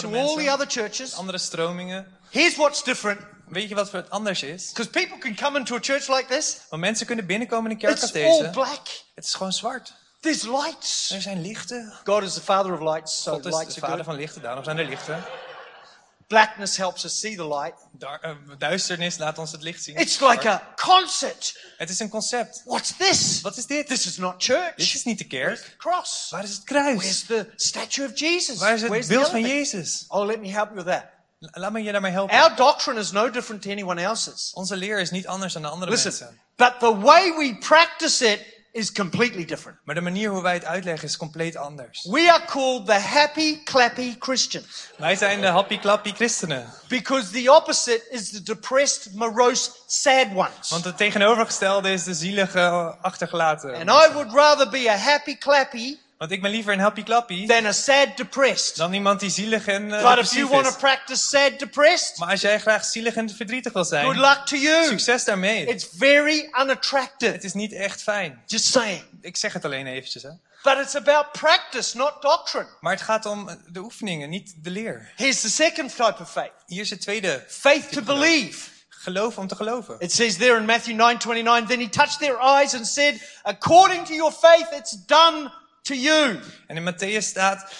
Speaker 1: to all the other churches.
Speaker 2: andere stromingen.
Speaker 1: Here's what's different.
Speaker 2: Weet je wat voor het anders is?
Speaker 1: Because people can come into a church like this.
Speaker 2: Want mensen kunnen binnenkomen in een kerk als
Speaker 1: It's all
Speaker 2: deze.
Speaker 1: black.
Speaker 2: Het is gewoon zwart.
Speaker 1: There's lights.
Speaker 2: Er zijn lichten.
Speaker 1: God is the father of lights, so
Speaker 2: God is
Speaker 1: lights
Speaker 2: de vader van lichten, daarom zijn er lichten.
Speaker 1: Blackness helps us see the light.
Speaker 2: Eh, duisternis laat ons het licht zien.
Speaker 1: It's like a concert.
Speaker 2: Het is een concept.
Speaker 1: What's this?
Speaker 2: Wat is dit?
Speaker 1: This is not church.
Speaker 2: Dit is niet de kerk.
Speaker 1: Cross.
Speaker 2: Waar is het kruis?
Speaker 1: Where's the statue of Jesus?
Speaker 2: Waar is het
Speaker 1: Where's
Speaker 2: beeld van? Jezus?
Speaker 1: Oh, let me help you with that.
Speaker 2: Laat me je daarmee helpen.
Speaker 1: Our doctrine is no different to anyone else's.
Speaker 2: Onze leer is niet anders dan de andere
Speaker 1: Listen,
Speaker 2: mensen.
Speaker 1: but the way we practice it is completely different.
Speaker 2: Maar de manier hoe wij het uitleggen is compleet anders.
Speaker 1: We are called the happy, clappy Christians
Speaker 2: Wij zijn de happy clappy christenen.
Speaker 1: because the opposite is the depressed, morose, sad ones.
Speaker 2: Want het tegenovergestelde is de zielige achtergelaten.
Speaker 1: And I would rather be a happy, clappy
Speaker 2: Want ik ben liever een happy clappy
Speaker 1: than a sad, depressed.
Speaker 2: dan iemand die zielig en
Speaker 1: But
Speaker 2: uh,
Speaker 1: if you want to
Speaker 2: is.
Speaker 1: practice sad, depressed,
Speaker 2: Maar als jij graag zielig en verdrietig wil
Speaker 1: good
Speaker 2: zijn,
Speaker 1: luck to you.
Speaker 2: succes daarmee.
Speaker 1: It's very unattractive.
Speaker 2: Het is niet echt fijn.
Speaker 1: Just saying.
Speaker 2: Ik zeg het alleen eventjes. Hè.
Speaker 1: But it's about practice, not doctrine.
Speaker 2: Maar het gaat om de oefeningen, niet de leer.
Speaker 1: Here's the second type of faith.
Speaker 2: Hier is het tweede.
Speaker 1: Faith to believe.
Speaker 2: Geloof om te geloven.
Speaker 1: It says there in Matthew 9 29, then he touched their eyes and said, according to your faith, it's done to you.
Speaker 2: En in Matthäus staat,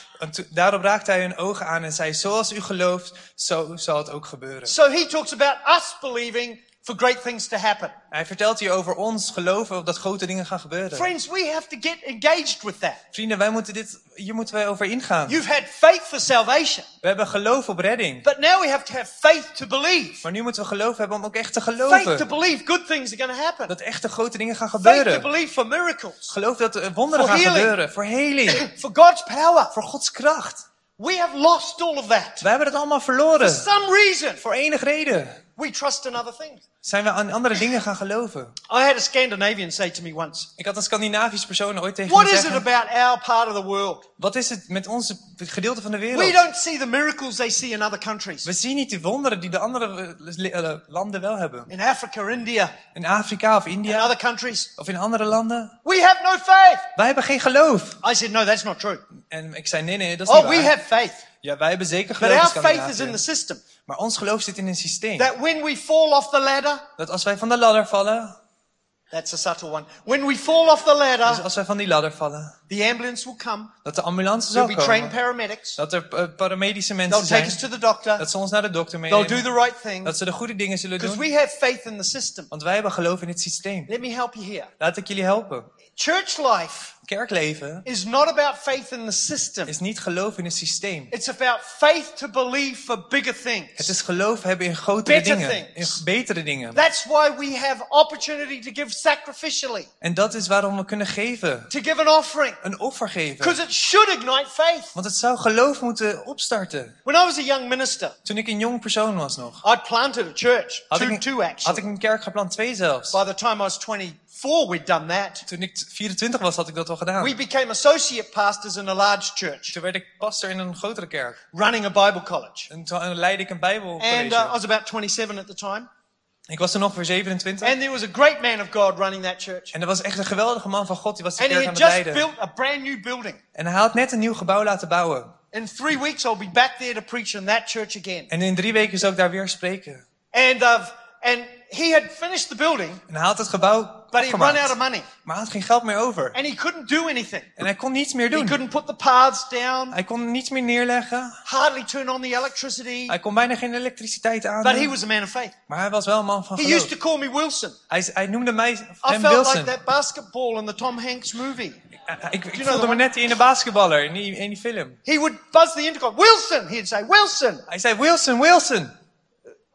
Speaker 2: daarop raakte hij hun ogen aan en zei, zoals u gelooft, zo zal het ook gebeuren.
Speaker 1: So he talks about us believing for great things to happen.
Speaker 2: Hij vertelt hier over ons geloven dat grote dingen gaan gebeuren.
Speaker 1: Friends, we have to get engaged with that.
Speaker 2: Vrienden, wij moeten dit, hier moeten wij over ingaan.
Speaker 1: You've had faith for salvation,
Speaker 2: We hebben geloof op redding.
Speaker 1: but now we have to have faith to believe.
Speaker 2: Maar nu moeten we geloof hebben om ook echt te
Speaker 1: Faith
Speaker 2: geloven.
Speaker 1: to believe good things are going to happen.
Speaker 2: Dat echte grote dingen gaan
Speaker 1: Faith to
Speaker 2: gebeuren.
Speaker 1: believe for miracles,
Speaker 2: Geloof dat er wonderen
Speaker 1: For
Speaker 2: gaan
Speaker 1: healing.
Speaker 2: gebeuren. Voor heling.
Speaker 1: for God's power.
Speaker 2: Voor Gods kracht.
Speaker 1: We have lost all of that.
Speaker 2: Wij hebben het allemaal
Speaker 1: For
Speaker 2: verloren.
Speaker 1: some reason,
Speaker 2: Voor enige reden
Speaker 1: we trust in other things.
Speaker 2: zijn we aan andere dingen gaan geloven.
Speaker 1: I had a Scandinavian say to me once,
Speaker 2: Ik had een Scandinavisch persoon ooit tegen
Speaker 1: What
Speaker 2: me
Speaker 1: is it
Speaker 2: zeggen.
Speaker 1: about our part of the world?
Speaker 2: Wat is het met onze gedeelte van de
Speaker 1: We
Speaker 2: wereld?
Speaker 1: don't see the miracles they see in other countries.
Speaker 2: We zien niet die wonderen die de andere eh, eh, landen wel hebben.
Speaker 1: In Africa, India,
Speaker 2: In Afrika of
Speaker 1: in
Speaker 2: India
Speaker 1: other countries.
Speaker 2: of in andere landen.
Speaker 1: We have no faith.
Speaker 2: Wij hebben geen geloof.
Speaker 1: I said, No, that's not true.
Speaker 2: En ik zei, nee, nee, dat is
Speaker 1: Oh,
Speaker 2: niet
Speaker 1: we
Speaker 2: waar.
Speaker 1: have faith.
Speaker 2: Ja, wij hebben zeker
Speaker 1: But
Speaker 2: geloof
Speaker 1: our
Speaker 2: als
Speaker 1: faith is in the system.
Speaker 2: Maar ons geloof zit in een systeem.
Speaker 1: That when we fall off the ladder,
Speaker 2: Dat als wij van de ladder vallen,
Speaker 1: that's a subtle one. When we fall off the
Speaker 2: dus
Speaker 1: ladder,
Speaker 2: als wij van die ladder vallen,
Speaker 1: the ambulance will come.
Speaker 2: dat de ambulance
Speaker 1: There'll
Speaker 2: zal
Speaker 1: be trained
Speaker 2: komen.
Speaker 1: paramedics.
Speaker 2: Dat er eh, paramedische
Speaker 1: They'll
Speaker 2: mensen
Speaker 1: take
Speaker 2: zijn.
Speaker 1: us to the doctor.
Speaker 2: Dat ze ons naar de dokter
Speaker 1: They'll do
Speaker 2: meenemen.
Speaker 1: the right thing.
Speaker 2: Dat ze de goede dingen zullen
Speaker 1: Because
Speaker 2: doen.
Speaker 1: we have faith in the system.
Speaker 2: Want wij hebben geloof in het systeem.
Speaker 1: Let me help you here.
Speaker 2: Laat ik jullie helpen.
Speaker 1: Church life
Speaker 2: Kerkleven
Speaker 1: is not about faith in the system.
Speaker 2: is niet geloof in het systeem.
Speaker 1: It's about faith to believe for bigger
Speaker 2: Het
Speaker 1: things.
Speaker 2: is geloof hebben in grotere
Speaker 1: Better
Speaker 2: dingen.
Speaker 1: things.
Speaker 2: In betere dingen.
Speaker 1: That's why we have opportunity to give sacrificially,
Speaker 2: En dat is waarom we kunnen geven.
Speaker 1: to give an offering,
Speaker 2: Een offer geven.
Speaker 1: because it should ignite faith.
Speaker 2: Want het zou geloof moeten opstarten.
Speaker 1: When I was a young minister,
Speaker 2: Toen ik een jong persoon was nog.
Speaker 1: I'd planted a church,
Speaker 2: Had
Speaker 1: two,
Speaker 2: ik,
Speaker 1: two
Speaker 2: een, had
Speaker 1: actually.
Speaker 2: ik een kerk gepland, twee zelfs.
Speaker 1: By the time I was 24, we'd done that.
Speaker 2: Toen ik 24 was, had ik dat al gedaan.
Speaker 1: We became associate pastors in a large church,
Speaker 2: Toen werd ik pastor in een grotere kerk.
Speaker 1: running a Bible college.
Speaker 2: En toen leidde ik een
Speaker 1: And uh, I
Speaker 2: bijbelcollege.
Speaker 1: was about 27 at the time.
Speaker 2: Ik was toen ongeveer 27.
Speaker 1: And there was a great man of God running that church.
Speaker 2: En er was echt een geweldige man van God, die was de
Speaker 1: And he
Speaker 2: kerk aan het
Speaker 1: just
Speaker 2: leiden.
Speaker 1: built a brand new building.
Speaker 2: En hij had net een nieuw gebouw laten bouwen.
Speaker 1: In three weeks, I'll be back there to preach in that church again.
Speaker 2: En in drie weken zou ik daar weer spreken.
Speaker 1: And, uh, and he had finished the building,
Speaker 2: En hij had het gebouw
Speaker 1: but he'd run out of money.
Speaker 2: Maar hij had geen geld meer over.
Speaker 1: And he couldn't do anything.
Speaker 2: En hij kon niets meer
Speaker 1: He
Speaker 2: doen.
Speaker 1: couldn't put the paths down,
Speaker 2: Hij kon niets meer neerleggen.
Speaker 1: hardly turn on the electricity.
Speaker 2: Hij kon bijna geen elektriciteit aan.
Speaker 1: But he was a man of faith.
Speaker 2: Maar hij was wel een man van
Speaker 1: He
Speaker 2: geloof.
Speaker 1: used to call me Wilson.
Speaker 2: Hij, hij noemde mij
Speaker 1: I
Speaker 2: hem
Speaker 1: felt
Speaker 2: Wilson.
Speaker 1: like that basketball in the Tom Hanks movie.
Speaker 2: Ik, ik
Speaker 1: know
Speaker 2: voelde me net die in de basketballer in die, in die film.
Speaker 1: He would buzz the intercom, Wilson! He'd say, Wilson!
Speaker 2: Hij zei Wilson, Wilson.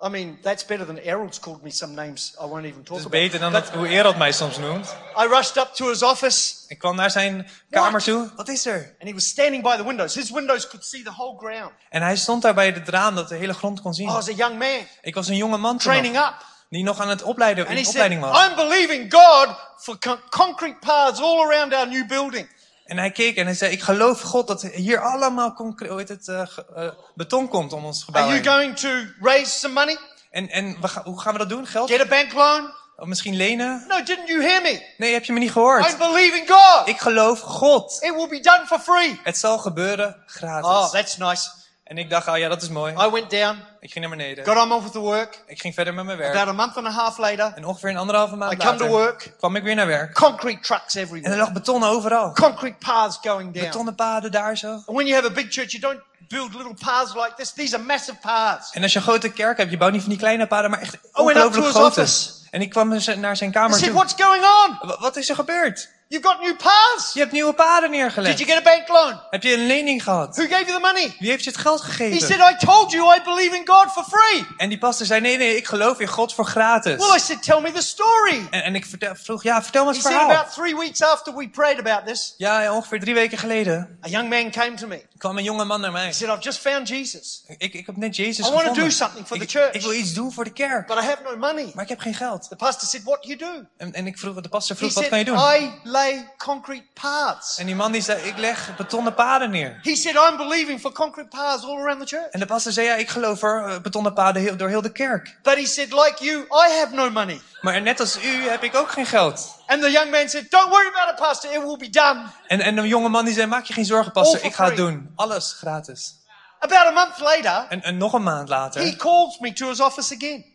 Speaker 1: I mean, that's better than Errol's called me some names I won't even talk
Speaker 2: is
Speaker 1: about.
Speaker 2: beter dan dat, hoe Erald mij soms noemt.
Speaker 1: I rushed up to his office
Speaker 2: Ik kwam naar zijn kamer
Speaker 1: What?
Speaker 2: toe. Wat is er?
Speaker 1: and he was standing by the windows. His windows could see the whole ground.
Speaker 2: En hij stond daar bij het raam dat de hele grond kon zien.
Speaker 1: I was a young man
Speaker 2: Ik was een jonge man
Speaker 1: training
Speaker 2: nog,
Speaker 1: up.
Speaker 2: die nog aan het opleiden,
Speaker 1: And
Speaker 2: in
Speaker 1: he said,
Speaker 2: opleiding was.
Speaker 1: I'm believing God for con- concrete paths all around our new building.
Speaker 2: En hij keek en hij zei, ik geloof God dat hier allemaal concre- hoe heet het, eh, beton komt om ons gebouw
Speaker 1: Are you going to raise some money?
Speaker 2: En, en we ga- hoe gaan we dat doen? Geld?
Speaker 1: Get a bank loan?
Speaker 2: Of misschien lenen?
Speaker 1: No, didn't you hear me?
Speaker 2: Nee, heb je me niet gehoord?
Speaker 1: I'm believing God.
Speaker 2: Ik geloof God.
Speaker 1: It will be done for free.
Speaker 2: Het zal gebeuren gratis.
Speaker 1: Oh, that's nice.
Speaker 2: En ik dacht, oh ja, dat is mooi.
Speaker 1: I went down,
Speaker 2: Ik ging naar beneden.
Speaker 1: got on with the work.
Speaker 2: Ik ging verder met mijn werk.
Speaker 1: About a month and a half later,
Speaker 2: En ongeveer een anderhalve maand
Speaker 1: I come to
Speaker 2: later
Speaker 1: work.
Speaker 2: kwam ik weer naar werk.
Speaker 1: Concrete trucks
Speaker 2: En er
Speaker 1: everywhere.
Speaker 2: lag beton overal.
Speaker 1: Concrete paths going down.
Speaker 2: Betonnen paden daar zo.
Speaker 1: And when you have a big church, you don't build little paths like this. These are massive paths.
Speaker 2: En als je een grote kerk hebt, je bouwt niet van die kleine paden, maar echt
Speaker 1: Oh,
Speaker 2: ongelooflijk grote. En ik kwam naar zijn
Speaker 1: I
Speaker 2: kamer
Speaker 1: said,
Speaker 2: toe.
Speaker 1: what's going on?
Speaker 2: Wa- Wat is er gebeurd?
Speaker 1: You've got new paths.
Speaker 2: Je hebt nieuwe paden
Speaker 1: Did
Speaker 2: neergelegd.
Speaker 1: you get a bank loan?
Speaker 2: Heb je een lening gehad?
Speaker 1: Who gave you the money?
Speaker 2: Wie heeft je het geld
Speaker 1: He
Speaker 2: gegeven?
Speaker 1: said, I told you I believe in God for free.
Speaker 2: En die pastor zei, nee, nee, ik geloof in God voor gratis.
Speaker 1: Well, I said, tell me the story.
Speaker 2: En, en ik vertel, vroeg, ja, vertel me
Speaker 1: He
Speaker 2: het
Speaker 1: said,
Speaker 2: verhaal.
Speaker 1: about three weeks after we prayed about this,
Speaker 2: Ja, ja, ongeveer drie weken geleden
Speaker 1: a young man came to me.
Speaker 2: Kwam een jonge man naar mij.
Speaker 1: He said, I've just found Jesus,
Speaker 2: Ik, ik heb net Jezus
Speaker 1: I want to
Speaker 2: gevonden.
Speaker 1: do something for the
Speaker 2: ik,
Speaker 1: church.
Speaker 2: ik wil iets doen voor de kerk,
Speaker 1: but I have no money.
Speaker 2: maar ik heb geen geld.
Speaker 1: The pastor said, what do you do?
Speaker 2: En, en ik vroeg, de pastor
Speaker 1: He
Speaker 2: vroeg, wat
Speaker 1: said,
Speaker 2: kan je doen?
Speaker 1: I lay concrete paths.
Speaker 2: En die man die zei, ik leg betonnen paden neer.
Speaker 1: He said, I'm believing for concrete paths all around the church.
Speaker 2: En de pastor zei, ja, ik geloof voor eh, betonnen paden heel, door heel de kerk.
Speaker 1: But he said, like you, I have no money.
Speaker 2: Maar net als u heb ik ook geen geld.
Speaker 1: And the young man said, don't worry about it, pastor. It will be done.
Speaker 2: En, en een jonge man die zei, maak je geen zorgen, pastor, ik ga het doen. Alles gratis.
Speaker 1: About a month later,
Speaker 2: En, en nog een maand
Speaker 1: he
Speaker 2: later
Speaker 1: calls me to his office again.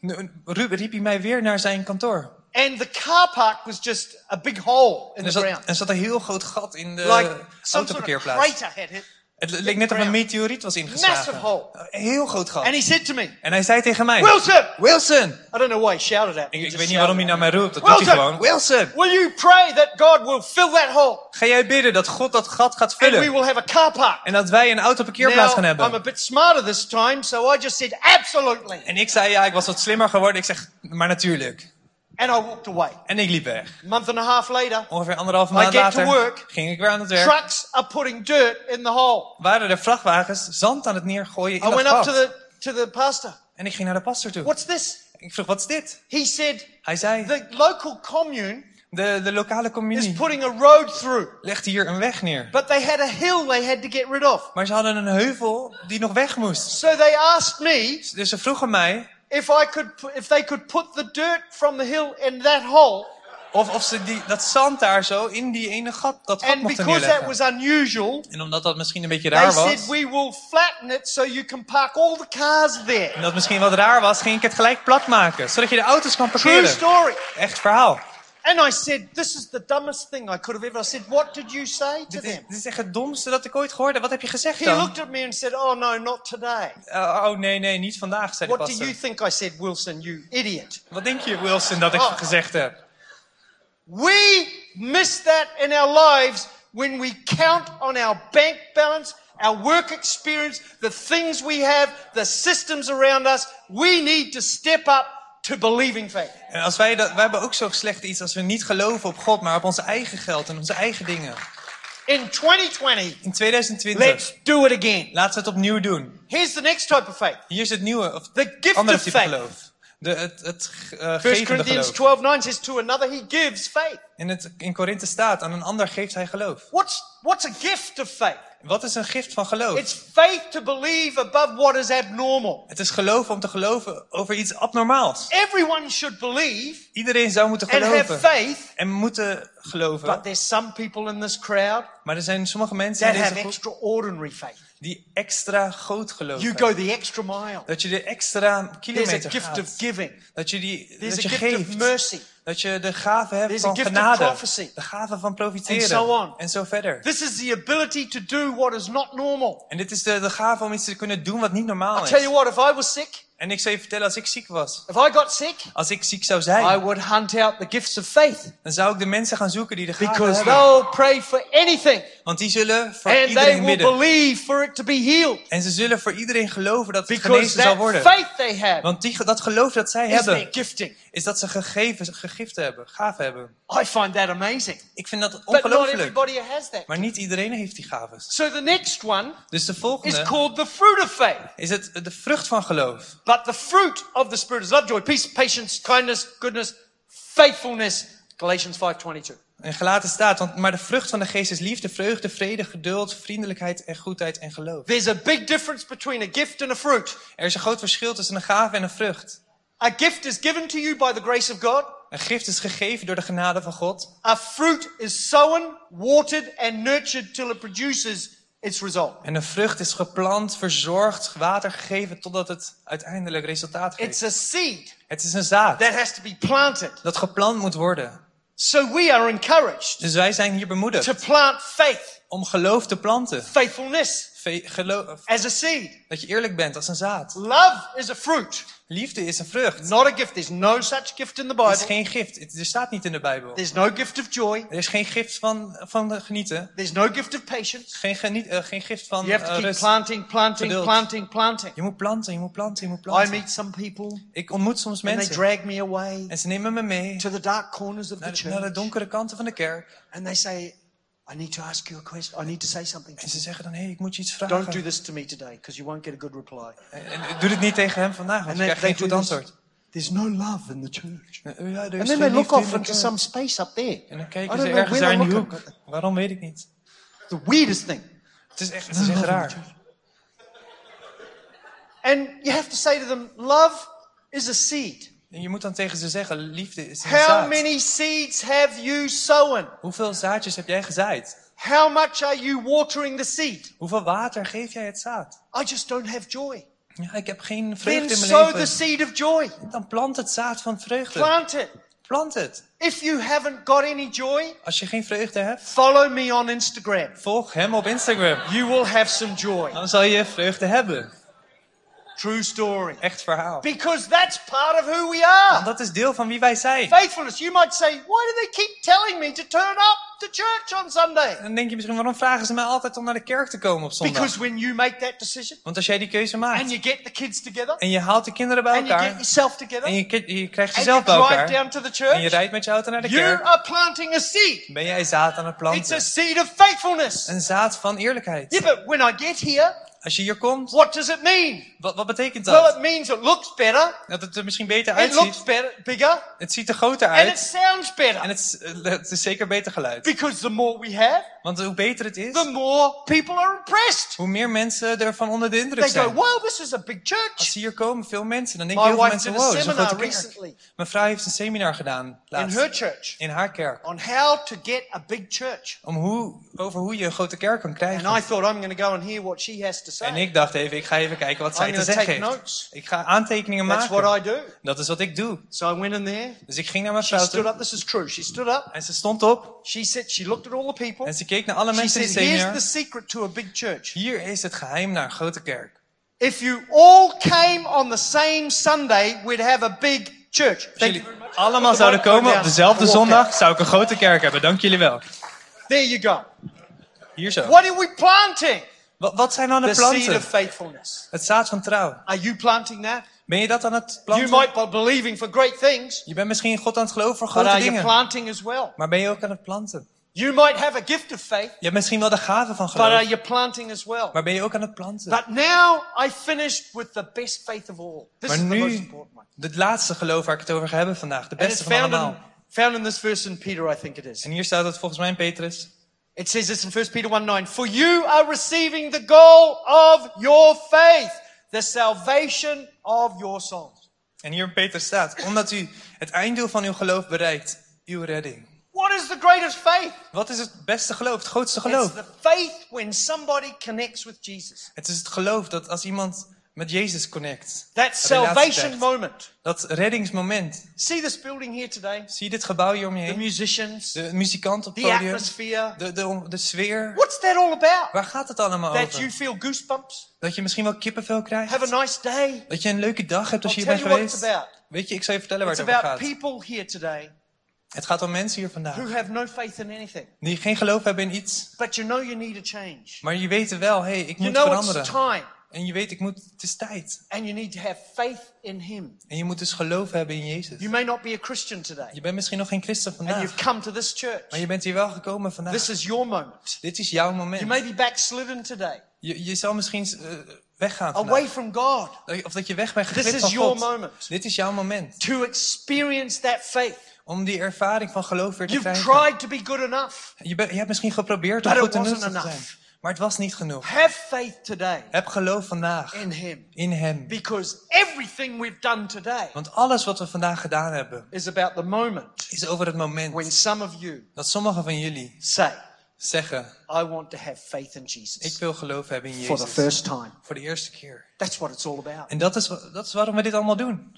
Speaker 2: riep, hij mij weer naar zijn kantoor.
Speaker 1: And the car park was just a big hole in
Speaker 2: En
Speaker 1: the
Speaker 2: zat,
Speaker 1: ground.
Speaker 2: er zat een heel groot gat in de
Speaker 1: Like some sort of
Speaker 2: autoparkeerplaats.
Speaker 1: crater had hit.
Speaker 2: Het leek net of een meteoriet was ingeslagen.
Speaker 1: Massive hole.
Speaker 2: Een heel groot gat.
Speaker 1: And he said to me,
Speaker 2: En hij zei tegen mij...
Speaker 1: Wilson!
Speaker 2: Wilson!
Speaker 1: I don't know why he shouted at me.
Speaker 2: Ik, ik weet niet waarom hij naar mij roept. Dat doet hij
Speaker 1: Wilson!
Speaker 2: gewoon. Wilson!
Speaker 1: Will you pray that God will fill that hole?
Speaker 2: Ga jij bidden dat God dat gat gaat
Speaker 1: And we
Speaker 2: vullen?
Speaker 1: will have a car park.
Speaker 2: En dat wij een autoparkeerplaats gaan
Speaker 1: Now, I'm a
Speaker 2: hebben.
Speaker 1: bit smarter this time, so I just said absolutely.
Speaker 2: En ik zei, ja, ik was wat slimmer geworden. Ik zeg, maar natuurlijk.
Speaker 1: And I walked away.
Speaker 2: En ik liep weg.
Speaker 1: A month and a half later,
Speaker 2: Ongeveer anderhalve
Speaker 1: I
Speaker 2: maand
Speaker 1: get to
Speaker 2: later
Speaker 1: work.
Speaker 2: ging ik weer aan het werk.
Speaker 1: trucks are putting dirt in the hole.
Speaker 2: Waren er vrachtwagens zand aan het neergooien in
Speaker 1: I went up to the, to the pastor.
Speaker 2: En ik ging naar de pastor toe.
Speaker 1: What's this?
Speaker 2: Ik vroeg, wat is dit?
Speaker 1: He said,
Speaker 2: Hij zei,
Speaker 1: the local commune
Speaker 2: de, de lokale
Speaker 1: is
Speaker 2: communie
Speaker 1: putting a road through.
Speaker 2: legt hier een weg neer.
Speaker 1: But they had a hill they had to get rid of.
Speaker 2: Maar ze hadden een heuvel die nog weg moest.
Speaker 1: So they asked me
Speaker 2: Dus ze vroegen mij
Speaker 1: if I could, if they could put the dirt from the hill in that hole
Speaker 2: Of of ze die, dat zand daar zo in die ene gat, dat gat
Speaker 1: And
Speaker 2: mochten
Speaker 1: because that was unusual,
Speaker 2: En omdat dat misschien een beetje
Speaker 1: they
Speaker 2: raar
Speaker 1: said
Speaker 2: was,
Speaker 1: we will flatten it so you can park all the cars there.
Speaker 2: en dat misschien wat raar was, ging ik het gelijk plat maken. Zodat je de auto's kan
Speaker 1: True
Speaker 2: parkeren.
Speaker 1: story.
Speaker 2: Echt verhaal.
Speaker 1: And I said, this is the dumbest thing I could have ever. I said, what did you say to
Speaker 2: Dit is,
Speaker 1: them?
Speaker 2: dit is echt het domste dat ik ooit gehoord heb. Wat heb je gezegd
Speaker 1: He
Speaker 2: dan?
Speaker 1: looked at me and said, oh no, not today.
Speaker 2: Uh, oh nee, nee, niet vandaag, zei
Speaker 1: What do
Speaker 2: pastor.
Speaker 1: you think I said, Wilson, you idiot?
Speaker 2: Wat denk je, Wilson, dat ik
Speaker 1: Oh.
Speaker 2: gezegd heb?
Speaker 1: We miss that in our lives when we count on our bank balance, our work experience, the things we have, the systems around us. We need to step up to believing faith.
Speaker 2: En als wij dat, wij hebben ook zo slecht iets als we niet geloven op God, maar op onze eigen geld en onze eigen dingen.
Speaker 1: In 2020,
Speaker 2: In 2020,
Speaker 1: let's do it again.
Speaker 2: laten we het opnieuw doen.
Speaker 1: Here's the next type of faith.
Speaker 2: Hier is het nieuwe, of
Speaker 1: The gift
Speaker 2: andere
Speaker 1: of faith.
Speaker 2: geloof. De, het het uh,
Speaker 1: 1
Speaker 2: gevende
Speaker 1: Corinthians
Speaker 2: geloof.
Speaker 1: 12 9 says, To another he gives faith.
Speaker 2: In, het, in Korinthe staat, aan een ander geeft hij geloof.
Speaker 1: What's, what's a gift of faith?
Speaker 2: Wat is een gift van geloof?
Speaker 1: It's faith to believe above what is abnormal.
Speaker 2: Het is geloof om te geloven over iets abnormaals.
Speaker 1: Everyone should believe
Speaker 2: Iedereen zou moeten
Speaker 1: and have
Speaker 2: geloven
Speaker 1: faith,
Speaker 2: en moeten geloven.
Speaker 1: but there's some people in this crowd
Speaker 2: Maar er zijn sommige mensen
Speaker 1: that
Speaker 2: in
Speaker 1: have
Speaker 2: deze groep
Speaker 1: extraordinary faith.
Speaker 2: die extra groot geloven.
Speaker 1: You go the extra mile.
Speaker 2: Dat je de extra
Speaker 1: There's a
Speaker 2: kilometer
Speaker 1: gift
Speaker 2: gaat.
Speaker 1: of giving.
Speaker 2: Dat je, die,
Speaker 1: There's
Speaker 2: dat
Speaker 1: a
Speaker 2: je
Speaker 1: gift of
Speaker 2: geeft.
Speaker 1: mercy.
Speaker 2: Dat je de gave hebt
Speaker 1: There's
Speaker 2: van genade. De gave van profiteren.
Speaker 1: And so on.
Speaker 2: En zo verder.
Speaker 1: This is the ability to do what is not normal.
Speaker 2: En dit is de, de gave om iets te kunnen doen wat niet normaal
Speaker 1: I'll tell you
Speaker 2: is.
Speaker 1: what, if I was sick,
Speaker 2: En ik zou je vertellen, als ik ziek was.
Speaker 1: if I got sick,
Speaker 2: Als ik ziek zou
Speaker 1: I
Speaker 2: zijn.
Speaker 1: would hunt out the gifts of faith
Speaker 2: Dan zou ik de mensen gaan zoeken die de gave
Speaker 1: because
Speaker 2: hebben.
Speaker 1: they'll pray for anything
Speaker 2: Want die zullen voor
Speaker 1: and they
Speaker 2: iedereen
Speaker 1: will
Speaker 2: bidden.
Speaker 1: believe for it to be healed
Speaker 2: En ze zullen voor iedereen geloven dat het
Speaker 1: because
Speaker 2: genezen zal
Speaker 1: that
Speaker 2: worden.
Speaker 1: faith they have
Speaker 2: Want die, dat geloof dat zij
Speaker 1: is their
Speaker 2: hebben,
Speaker 1: gifting.
Speaker 2: is dat ze gegeven, gegiften hebben, gaven hebben.
Speaker 1: I find that amazing.
Speaker 2: Ik vind dat
Speaker 1: But not
Speaker 2: ongelooflijk.
Speaker 1: everybody has that.
Speaker 2: Maar niet iedereen heeft die gaves.
Speaker 1: So the next one
Speaker 2: Dus de
Speaker 1: is
Speaker 2: volgende
Speaker 1: called the fruit of faith.
Speaker 2: is het de vrucht van geloof.
Speaker 1: But the fruit of the Spirit is love, joy, peace, patience, kindness, goodness, faithfulness. Galatians 5.22.
Speaker 2: En gelaten staat, want, maar de vrucht van de geest is liefde, vreugde, vrede, geduld, vriendelijkheid en goedheid en geloof.
Speaker 1: There's a big difference between a gift and a fruit.
Speaker 2: Er is een groot verschil tussen een gave en een vrucht.
Speaker 1: A gift is given to you by the grace of God.
Speaker 2: Een gift is gegeven door de genade van God.
Speaker 1: A fruit is sown, watered, and nurtured till it produces its result.
Speaker 2: En een vrucht is geplant, verzorgd, water gegeven totdat het uiteindelijk resultaat
Speaker 1: It's
Speaker 2: geeft.
Speaker 1: a seed
Speaker 2: Het is een zaad
Speaker 1: that has to be planted.
Speaker 2: dat geplant moet worden.
Speaker 1: So we are encouraged
Speaker 2: Dus wij zijn hier
Speaker 1: to
Speaker 2: bemoedigd
Speaker 1: plant faith,
Speaker 2: om geloof te planten.
Speaker 1: faithfulness
Speaker 2: Ve- geloof,
Speaker 1: as a seed.
Speaker 2: dat je eerlijk bent als een zaad.
Speaker 1: Love is a fruit,
Speaker 2: Liefde is een vrucht.
Speaker 1: not a gift. There's no such gift in the
Speaker 2: Het is
Speaker 1: Bible.
Speaker 2: geen gift. Het- Er staat niet in de Bijbel.
Speaker 1: There's no gift of joy.
Speaker 2: Er is geen gift van, van genieten.
Speaker 1: There's no gift of patience.
Speaker 2: Geen, geniet, eh, geen gift van
Speaker 1: You have to
Speaker 2: eh,
Speaker 1: keep planting, planting,
Speaker 2: Geduld.
Speaker 1: planting, planting.
Speaker 2: Je moet planten, je moet planten, je moet
Speaker 1: I
Speaker 2: planten.
Speaker 1: meet some people
Speaker 2: Ik ontmoet soms
Speaker 1: and they
Speaker 2: mensen
Speaker 1: drag me away
Speaker 2: en ze nemen me mee
Speaker 1: to the dark corners of the
Speaker 2: de, naar de
Speaker 1: church
Speaker 2: donkere kanten van de kerk.
Speaker 1: and they say, I need to ask you a question. I need to say something
Speaker 2: En ze zeggen dan, hé, hey, ik moet je iets
Speaker 1: Don't do
Speaker 2: vragen.
Speaker 1: this to me today because you won't get a good reply.
Speaker 2: En, en doe dit niet tegen hem vandaag, want je krijgt geen goed
Speaker 1: this.
Speaker 2: antwoord.
Speaker 1: There's no love in the church.
Speaker 2: Ja,
Speaker 1: And then they look off into some space up there.
Speaker 2: En dan kijken ze ergens daar in die hoek. Waarom weet ik niet.
Speaker 1: The weirdest thing.
Speaker 2: Het is echt, het is echt raar.
Speaker 1: And you have to say to them, love is a seed.
Speaker 2: En je moet dan tegen ze zeggen, liefde is een
Speaker 1: How
Speaker 2: zaad.
Speaker 1: many seeds have you sown?
Speaker 2: Hoeveel zaadjes heb jij gezaaid?
Speaker 1: How much are you watering the seed?
Speaker 2: Hoeveel water geef jij het zaad?
Speaker 1: I just don't have joy.
Speaker 2: Ja, ik heb geen
Speaker 1: Then
Speaker 2: vreugde in mijn
Speaker 1: sow the
Speaker 2: leven.
Speaker 1: seed of joy.
Speaker 2: Dan plant het zaad van vreugde.
Speaker 1: Plant it.
Speaker 2: Plant het.
Speaker 1: If you haven't got any joy,
Speaker 2: Als je geen vreugde hebt,
Speaker 1: follow me on Instagram.
Speaker 2: volg hem op Instagram.
Speaker 1: You will have some joy.
Speaker 2: Dan zal je vreugde hebben.
Speaker 1: True story.
Speaker 2: Echt verhaal.
Speaker 1: Because that's part of who we
Speaker 2: Want
Speaker 1: are.
Speaker 2: dat is deel van wie wij zijn.
Speaker 1: Faithfulness. You might say, why do they keep telling me to turn up to church on Sunday?
Speaker 2: En dan denk je misschien, waarom vragen ze mij altijd om naar de kerk te komen op zondag?
Speaker 1: Because when you make that decision
Speaker 2: Want als jij die keuze
Speaker 1: and
Speaker 2: maakt
Speaker 1: you get the kids together
Speaker 2: en je haalt de kinderen bij
Speaker 1: and you get
Speaker 2: elkaar
Speaker 1: yourself together
Speaker 2: en je, je krijgt
Speaker 1: and you
Speaker 2: jezelf bij
Speaker 1: drive
Speaker 2: elkaar
Speaker 1: down to the
Speaker 2: en je
Speaker 1: church,
Speaker 2: rijdt met je auto naar de
Speaker 1: you
Speaker 2: kerk,
Speaker 1: are planting a seed.
Speaker 2: ben jij zaad aan het
Speaker 1: It's a
Speaker 2: planten.
Speaker 1: seed of faithfulness.
Speaker 2: Een zaad van eerlijkheid.
Speaker 1: Yeah, but when I get here,
Speaker 2: Als je hier komt,
Speaker 1: What does it mean?
Speaker 2: wat, wat betekent
Speaker 1: Well,
Speaker 2: dat?
Speaker 1: it means it looks better,
Speaker 2: Dat het er misschien beter
Speaker 1: it looks
Speaker 2: uitziet.
Speaker 1: better, bigger,
Speaker 2: Het ziet er groter
Speaker 1: and it
Speaker 2: uit.
Speaker 1: sounds
Speaker 2: En
Speaker 1: better.
Speaker 2: het is, eh, het is zeker beter geluid.
Speaker 1: Because the more we have,
Speaker 2: Want hoe beter het is,
Speaker 1: the more people are impressed.
Speaker 2: hoe meer mensen ervan onder de indruk
Speaker 1: They go,
Speaker 2: zijn.
Speaker 1: wow, this is a big
Speaker 2: Als
Speaker 1: church.
Speaker 2: hier komen veel mensen, dan denken
Speaker 1: My
Speaker 2: heel veel mensen, wow, is een grote
Speaker 1: recently
Speaker 2: Mijn vrouw heeft een seminar gedaan
Speaker 1: in
Speaker 2: laatst
Speaker 1: her church
Speaker 2: in haar kerk.
Speaker 1: on how to get a big church.
Speaker 2: Om hoe, over hoe je een grote kerk kan
Speaker 1: And
Speaker 2: krijgen.
Speaker 1: I thought I'm going to go and hear what she has to
Speaker 2: En
Speaker 1: say.
Speaker 2: ik dacht even, ik ga even kijken wat zij te zeggen
Speaker 1: take
Speaker 2: heeft.
Speaker 1: notes.
Speaker 2: Ik ga aantekeningen
Speaker 1: That's
Speaker 2: maken.
Speaker 1: what I do.
Speaker 2: Dat is wat ik doe.
Speaker 1: So I went in there.
Speaker 2: Dus ik ging naar mijn
Speaker 1: She
Speaker 2: vrouw
Speaker 1: stood
Speaker 2: toe.
Speaker 1: up. This is true. She stood up.
Speaker 2: En ze stond op.
Speaker 1: She said she looked at all the people.
Speaker 2: En ze keek naar alle
Speaker 1: She
Speaker 2: mensen in
Speaker 1: said,
Speaker 2: het
Speaker 1: "Here's the secret to a big church.
Speaker 2: Hier is het geheim naar een grote kerk.
Speaker 1: If you all came on the same Sunday, we'd have a big church."
Speaker 2: Als
Speaker 1: Thank
Speaker 2: jullie
Speaker 1: you
Speaker 2: allemaal zouden komen op dezelfde zondag, zou ik een grote kerk hebben. Dank jullie wel.
Speaker 1: There you go.
Speaker 2: Hier zo.
Speaker 1: What are we planting?
Speaker 2: Wat, wat zijn dan de
Speaker 1: The seed
Speaker 2: planten?
Speaker 1: of faithfulness.
Speaker 2: Het zaad van trouw.
Speaker 1: Are you planting that?
Speaker 2: Ben je dat aan het
Speaker 1: You
Speaker 2: planten?
Speaker 1: might be believing for great things,
Speaker 2: Je bent misschien in God aan het geloven voor grote
Speaker 1: you
Speaker 2: dingen.
Speaker 1: planting as well?
Speaker 2: Maar ben je ook aan het planten?
Speaker 1: You might have a gift of faith,
Speaker 2: Je hebt misschien wel de gave van
Speaker 1: but are
Speaker 2: geloof.
Speaker 1: you planting as well?
Speaker 2: Maar ben je ook aan het planten?
Speaker 1: But now I finished with the best faith of all. This
Speaker 2: Maar
Speaker 1: is the most
Speaker 2: nu,
Speaker 1: important one.
Speaker 2: het laatste geloof waar ik het over ga hebben vandaag. De beste van
Speaker 1: found in,
Speaker 2: allemaal.
Speaker 1: found in this verse in Peter, I think it is.
Speaker 2: En hier staat het volgens mij in Petrus.
Speaker 1: It says this in 1 Peter 1 9. For you are receiving the goal of your faith, the salvation of your souls.
Speaker 2: En hier in Petrus staat. Omdat u het einddoel van uw geloof bereikt. Uw redding.
Speaker 1: What is the greatest faith?
Speaker 2: Wat is het beste geloof? Het grootste geloof?
Speaker 1: It's the faith when somebody connects with Jesus.
Speaker 2: Het is het geloof dat als iemand met Jezus connect.
Speaker 1: That salvation moment.
Speaker 2: Dat reddingsmoment.
Speaker 1: See this building here today?
Speaker 2: Zie dit gebouw hier om je
Speaker 1: The
Speaker 2: heen?
Speaker 1: musicians,
Speaker 2: De muzikant op het
Speaker 1: the
Speaker 2: podium.
Speaker 1: atmosphere.
Speaker 2: De, de, de sfeer.
Speaker 1: What's that all about?
Speaker 2: Waar gaat het allemaal
Speaker 1: That you
Speaker 2: over?
Speaker 1: feel goosebumps?
Speaker 2: Dat je misschien wel kippenvel krijgt?
Speaker 1: Have a nice day?
Speaker 2: Dat je een leuke dag hebt als je hier bent
Speaker 1: you
Speaker 2: geweest? Weet je, ik zal je vertellen waar
Speaker 1: It's
Speaker 2: het over
Speaker 1: about
Speaker 2: gaat.
Speaker 1: people here today
Speaker 2: Het gaat om mensen hier
Speaker 1: who
Speaker 2: vandaag.
Speaker 1: have no faith in anything.
Speaker 2: Die geen geloof hebben in iets.
Speaker 1: But you know you need a change.
Speaker 2: Maar je weet wel, hey, ik
Speaker 1: You
Speaker 2: moet
Speaker 1: know it's
Speaker 2: veranderen.
Speaker 1: time.
Speaker 2: En je weet, ik moet, het is tijd.
Speaker 1: And you need to have faith in Him.
Speaker 2: En je moet dus geloof hebben in Jezus.
Speaker 1: You may not be a Christian today.
Speaker 2: Je bent misschien nog geen christen
Speaker 1: And
Speaker 2: vandaag.
Speaker 1: you've come to this church.
Speaker 2: Maar je bent hier wel gekomen vandaag.
Speaker 1: This is your moment.
Speaker 2: Dit is jouw
Speaker 1: You
Speaker 2: moment.
Speaker 1: may be backslidden today.
Speaker 2: Je, je zal misschien eh, weggaan
Speaker 1: Away from God.
Speaker 2: Of dat je weg bent
Speaker 1: This
Speaker 2: geglipt
Speaker 1: is
Speaker 2: van
Speaker 1: your
Speaker 2: God.
Speaker 1: moment.
Speaker 2: Dit is jouw moment.
Speaker 1: To experience that faith.
Speaker 2: Om die ervaring van geloof weer te
Speaker 1: You've
Speaker 2: krijgen.
Speaker 1: tried to be good enough.
Speaker 2: Je, bent- je hebt misschien geprobeerd om goed nuttig te zijn. Maar het was niet genoeg.
Speaker 1: Have faith today
Speaker 2: Heb geloof vandaag
Speaker 1: in Him.
Speaker 2: in Hem.
Speaker 1: Because everything we've done today
Speaker 2: Want alles wat we vandaag gedaan hebben,
Speaker 1: is about the moment
Speaker 2: is over het
Speaker 1: when
Speaker 2: moment
Speaker 1: some of you
Speaker 2: dat sommigen van jullie
Speaker 1: say,
Speaker 2: zeggen:
Speaker 1: I want to have faith in
Speaker 2: Ik
Speaker 1: Jesus
Speaker 2: wil geloof hebben in
Speaker 1: for the
Speaker 2: Jezus.
Speaker 1: first time.
Speaker 2: Voor de eerste keer.
Speaker 1: That's what it's all about.
Speaker 2: En dat is, dat is waarom we dit allemaal doen.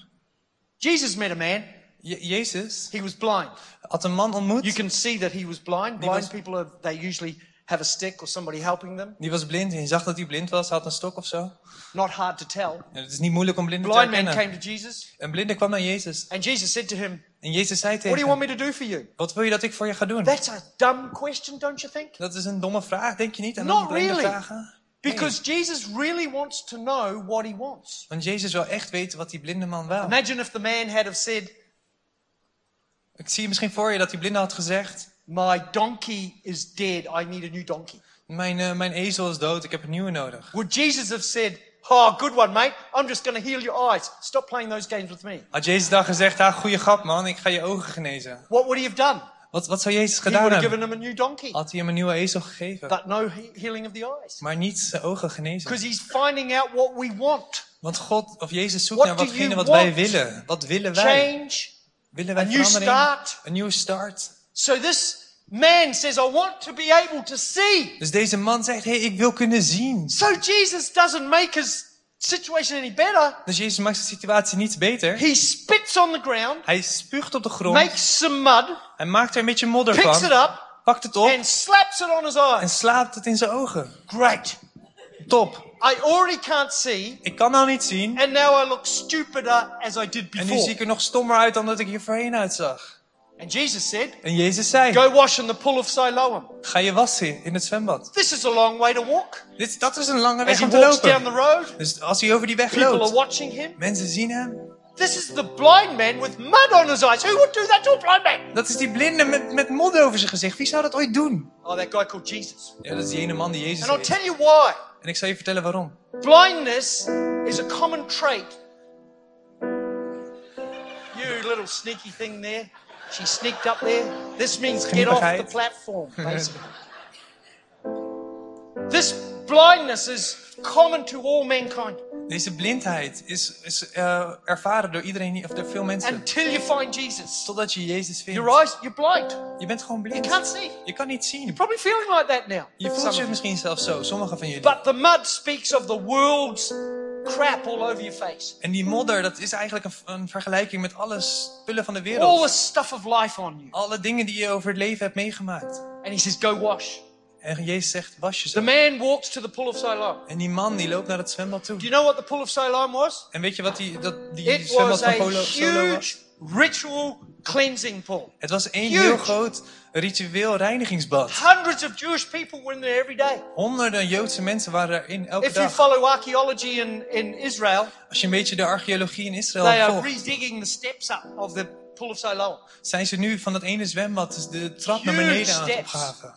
Speaker 1: Jesus met a man.
Speaker 2: Je- Jezus
Speaker 1: He was blind.
Speaker 2: had een man ontmoet.
Speaker 1: You can see that he was blind. Blind
Speaker 2: was-
Speaker 1: people are, they usually have a stick or somebody helping them.
Speaker 2: Die was blind en je zag dat hij blind was. Hij had een stok of zo.
Speaker 1: Not hard to tell.
Speaker 2: En het is niet moeilijk om blinden te
Speaker 1: Blind man
Speaker 2: herkennen.
Speaker 1: came to Jesus
Speaker 2: Een blinde kwam naar Jezus.
Speaker 1: and Jesus said to him,
Speaker 2: En Jezus zei
Speaker 1: What do you
Speaker 2: tegen
Speaker 1: want
Speaker 2: hem:
Speaker 1: me to do for you?
Speaker 2: Wat wil je dat ik voor je ga doen?
Speaker 1: That's a dumb question, don't you think?
Speaker 2: Dat is een domme vraag, denk je niet? En
Speaker 1: Not
Speaker 2: dan blinde
Speaker 1: really.
Speaker 2: vragen?
Speaker 1: Because Jesus really wants to know what he wants.
Speaker 2: Want Jezus wil echt weten wat die blinde man wil.
Speaker 1: Imagine if the man had have said,
Speaker 2: Ik zie je misschien voor je dat die blinde had gezegd:
Speaker 1: My donkey is dead. I need a new donkey.
Speaker 2: Mijn, eh, mijn ezel is dood, ik heb een nieuwe nodig.
Speaker 1: Would Jesus have said, Oh, good one, mate. I'm just going to heal your eyes. Stop playing those games with me.
Speaker 2: Had Jezus dan gezegd: ah, goeie grap man, ik ga je ogen genezen.
Speaker 1: What would he have done?
Speaker 2: Wat, wat zou Jezus gedaan hebben?
Speaker 1: given him a new donkey,
Speaker 2: Had hij hem een nieuwe ezel gegeven.
Speaker 1: but no he- healing of the eyes.
Speaker 2: Maar niet zijn ogen genezen.
Speaker 1: Because he's finding out what we want.
Speaker 2: Want God of Jezus zoekt
Speaker 1: What
Speaker 2: naar watgene wat wij willen. Wat willen wij?
Speaker 1: Change.
Speaker 2: Willen wij
Speaker 1: A new start.
Speaker 2: Een nieuwe start.
Speaker 1: So this man says, I want to be able to see.
Speaker 2: Dus deze man zegt, hey, ik wil kunnen zien.
Speaker 1: So Jesus doesn't make his situation any better.
Speaker 2: Dus Jezus maakt de situatie niet beter.
Speaker 1: He spits on the ground,
Speaker 2: Hij spuugt op de grond.
Speaker 1: makes some mud,
Speaker 2: Hij maakt er een beetje modder
Speaker 1: picks it
Speaker 2: van.
Speaker 1: up,
Speaker 2: Pakt het op
Speaker 1: and slaps it on his
Speaker 2: en
Speaker 1: eyes.
Speaker 2: slaapt het in zijn ogen.
Speaker 1: Great.
Speaker 2: Top.
Speaker 1: I already can't see,
Speaker 2: Ik kan nou niet zien.
Speaker 1: and now I look stupider as I did
Speaker 2: En nu zie ik
Speaker 1: before.
Speaker 2: er nog stommer uit dan dat ik hier voorheen uitzag.
Speaker 1: And Jesus said,
Speaker 2: En Jezus zei,
Speaker 1: Go wash in the pool of Siloam.
Speaker 2: ga je wassen in het zwembad.
Speaker 1: This is a long way to walk.
Speaker 2: Dit, dat is een lange
Speaker 1: As
Speaker 2: weg
Speaker 1: he
Speaker 2: om te
Speaker 1: walks down
Speaker 2: lopen.
Speaker 1: the road,
Speaker 2: Dus als hij over die weg
Speaker 1: people are
Speaker 2: loopt,
Speaker 1: watching him.
Speaker 2: mensen zien hem.
Speaker 1: This is the blind man with mud on his eyes. Who would do that to a blind man?
Speaker 2: Dat is die blinde met, met modder over zijn gezicht. Wie zou dat ooit doen?
Speaker 1: Oh, that guy called Jesus.
Speaker 2: Ja, dat is die ene man die Jezus
Speaker 1: And I'll tell you why.
Speaker 2: En ik zal je vertellen waarom.
Speaker 1: Blindness is a common trait. You little sneaky thing there. She sneaked up there. This means get off the platform, basically. this blindness is common to all mankind
Speaker 2: Deze blindheid is, is eh, ervaren door iedereen, of door veel mensen.
Speaker 1: until you find Jesus.
Speaker 2: Totdat je Jezus vindt.
Speaker 1: Your eyes, you're blind.
Speaker 2: Je bent gewoon
Speaker 1: You can't see.
Speaker 2: Je kan niet zien.
Speaker 1: Probably feeling like that now.
Speaker 2: Je voelt je
Speaker 1: you.
Speaker 2: misschien zelfs zo, sommigen van jullie.
Speaker 1: But the mud speaks of the world's crap all over your face.
Speaker 2: En die modder, dat is eigenlijk een, een vergelijking met alle spullen van de
Speaker 1: All
Speaker 2: wereld.
Speaker 1: the stuff of life on you.
Speaker 2: Alle dingen die je over het leven hebt meegemaakt.
Speaker 1: And he says, go wash.
Speaker 2: En Jezus zegt, was je
Speaker 1: The man walks to the pool of Siloam.
Speaker 2: En die man die loopt naar het zwembad toe.
Speaker 1: Do you know what the pool of Siloam was?
Speaker 2: En weet je wat die, dat, die
Speaker 1: It
Speaker 2: zwembad
Speaker 1: was
Speaker 2: van Polo Solo was?
Speaker 1: huge ritual cleansing pool.
Speaker 2: Het was één
Speaker 1: Huge.
Speaker 2: heel groot ritueel reinigingsbad.
Speaker 1: Hundreds of Jewish people were in there every day.
Speaker 2: Honderden Joodse mensen waren erin elke
Speaker 1: If you
Speaker 2: dag.
Speaker 1: follow archaeology in, in Israel,
Speaker 2: Als je een beetje de archeologie in
Speaker 1: they
Speaker 2: Israël
Speaker 1: are
Speaker 2: volgt,
Speaker 1: redigging the steps up of the pool of Siloam.
Speaker 2: zijn ze nu van dat ene zwembad dus de trap naar
Speaker 1: Huge
Speaker 2: beneden aan het
Speaker 1: steps.
Speaker 2: opgaven.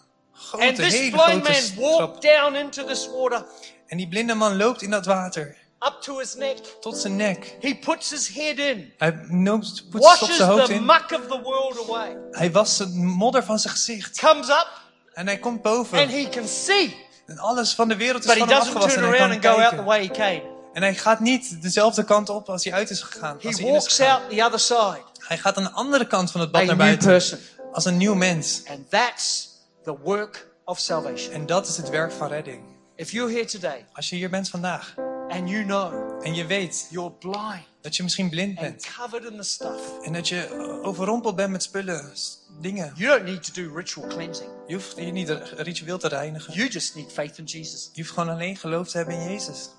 Speaker 1: And
Speaker 2: Grote,
Speaker 1: this
Speaker 2: hele
Speaker 1: blind
Speaker 2: grote
Speaker 1: man walked down into this water
Speaker 2: En die blinde man loopt in dat water
Speaker 1: up to his neck.
Speaker 2: tot zijn nek.
Speaker 1: He puts his head in,
Speaker 2: Hij op
Speaker 1: washes
Speaker 2: zijn hoofd
Speaker 1: the
Speaker 2: in.
Speaker 1: muck of the world away,
Speaker 2: Hij wast het modder van zijn gezicht.
Speaker 1: comes up,
Speaker 2: En hij komt
Speaker 1: and
Speaker 2: boven.
Speaker 1: he can see.
Speaker 2: En alles van de wereld is
Speaker 1: But he
Speaker 2: van hem
Speaker 1: doesn't
Speaker 2: afgewassen.
Speaker 1: turn
Speaker 2: En hij
Speaker 1: around
Speaker 2: kan
Speaker 1: and go out the way he came.
Speaker 2: En hij gaat niet dezelfde kant op als hij uit is gegaan. Als
Speaker 1: He
Speaker 2: hij in is
Speaker 1: walks
Speaker 2: gegaan.
Speaker 1: out the other side,
Speaker 2: Hij gaat aan de andere kant van het bad
Speaker 1: a
Speaker 2: naar buiten.
Speaker 1: person.
Speaker 2: Als een nieuw mens.
Speaker 1: And that's the work of salvation.
Speaker 2: En dat is het werk van redding.
Speaker 1: If you're here today
Speaker 2: Als je hier bent vandaag
Speaker 1: and you know
Speaker 2: en je weet
Speaker 1: you're blind
Speaker 2: dat je misschien blind
Speaker 1: and
Speaker 2: bent.
Speaker 1: covered in the stuff,
Speaker 2: En dat je overrompeld bent met spullen, dingen.
Speaker 1: you don't need to do ritual cleansing.
Speaker 2: Je hoeft je niet ritueel te reinigen.
Speaker 1: You just need faith in Jesus.
Speaker 2: Je hoeft gewoon alleen geloof te hebben in Jezus.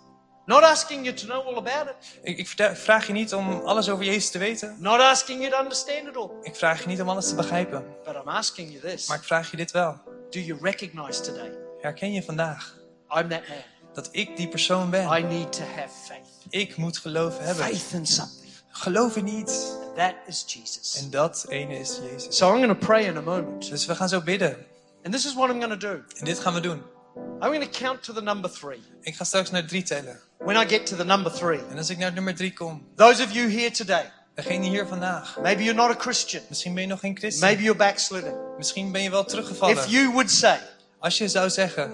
Speaker 1: Not asking you to know all about it,
Speaker 2: Ik, ik vraag je niet om alles over Jezus te weten.
Speaker 1: not asking you to understand it all,
Speaker 2: Ik vraag je niet om alles te begrijpen.
Speaker 1: but I'm asking you this.
Speaker 2: Maar ik vraag je dit wel.
Speaker 1: Do you recognize today
Speaker 2: Herken je vandaag
Speaker 1: I'm that man?
Speaker 2: Dat ik die persoon ben?
Speaker 1: I need to have faith.
Speaker 2: Ik moet geloof hebben.
Speaker 1: Faith in something.
Speaker 2: Geloof in iets.
Speaker 1: And that is Jesus.
Speaker 2: En dat ene is Jezus.
Speaker 1: So I'm going to pray in a moment.
Speaker 2: Dus we gaan zo bidden.
Speaker 1: And this is what I'm going to do.
Speaker 2: En dit gaan we doen.
Speaker 1: I'm going to count to the number three.
Speaker 2: Ik ga straks naar drie tellen.
Speaker 1: When I get to the number three,
Speaker 2: En als ik naar nummer drie kom,
Speaker 1: those of you here today,
Speaker 2: degene hier vandaag.
Speaker 1: maybe you're not a Christian,
Speaker 2: Misschien ben je nog geen christen.
Speaker 1: maybe you're backslidden.
Speaker 2: Misschien ben je wel teruggevallen.
Speaker 1: If you would say,
Speaker 2: Als je zou zeggen,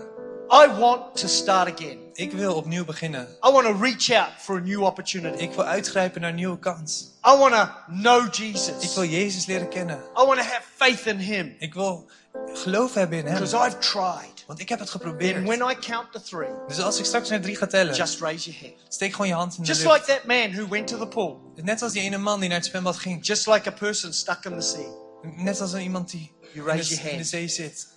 Speaker 1: I want to start again,
Speaker 2: ik wil opnieuw beginnen.
Speaker 1: I want to reach out for a new opportunity,
Speaker 2: Ik wil uitgrijpen naar een nieuwe kans.
Speaker 1: I want to know
Speaker 2: Ik
Speaker 1: Jesus,
Speaker 2: wil Jezus leren kennen.
Speaker 1: I want to have faith in Him,
Speaker 2: Ik wil geloof hebben in Hem.
Speaker 1: because I've tried.
Speaker 2: Want ik heb het geprobeerd.
Speaker 1: when I count to three,
Speaker 2: Dus als ik straks naar drie ga tellen,
Speaker 1: just raise your hand.
Speaker 2: steek gewoon je hand in de
Speaker 1: Just
Speaker 2: lucht.
Speaker 1: like that man who went to the pool,
Speaker 2: Net als die ene man die naar het zwembad ging.
Speaker 1: just like a person stuck in the sea.
Speaker 2: Net als een iemand die
Speaker 1: You
Speaker 2: in
Speaker 1: raise
Speaker 2: de,
Speaker 1: your
Speaker 2: in de
Speaker 1: hand.
Speaker 2: zee zit.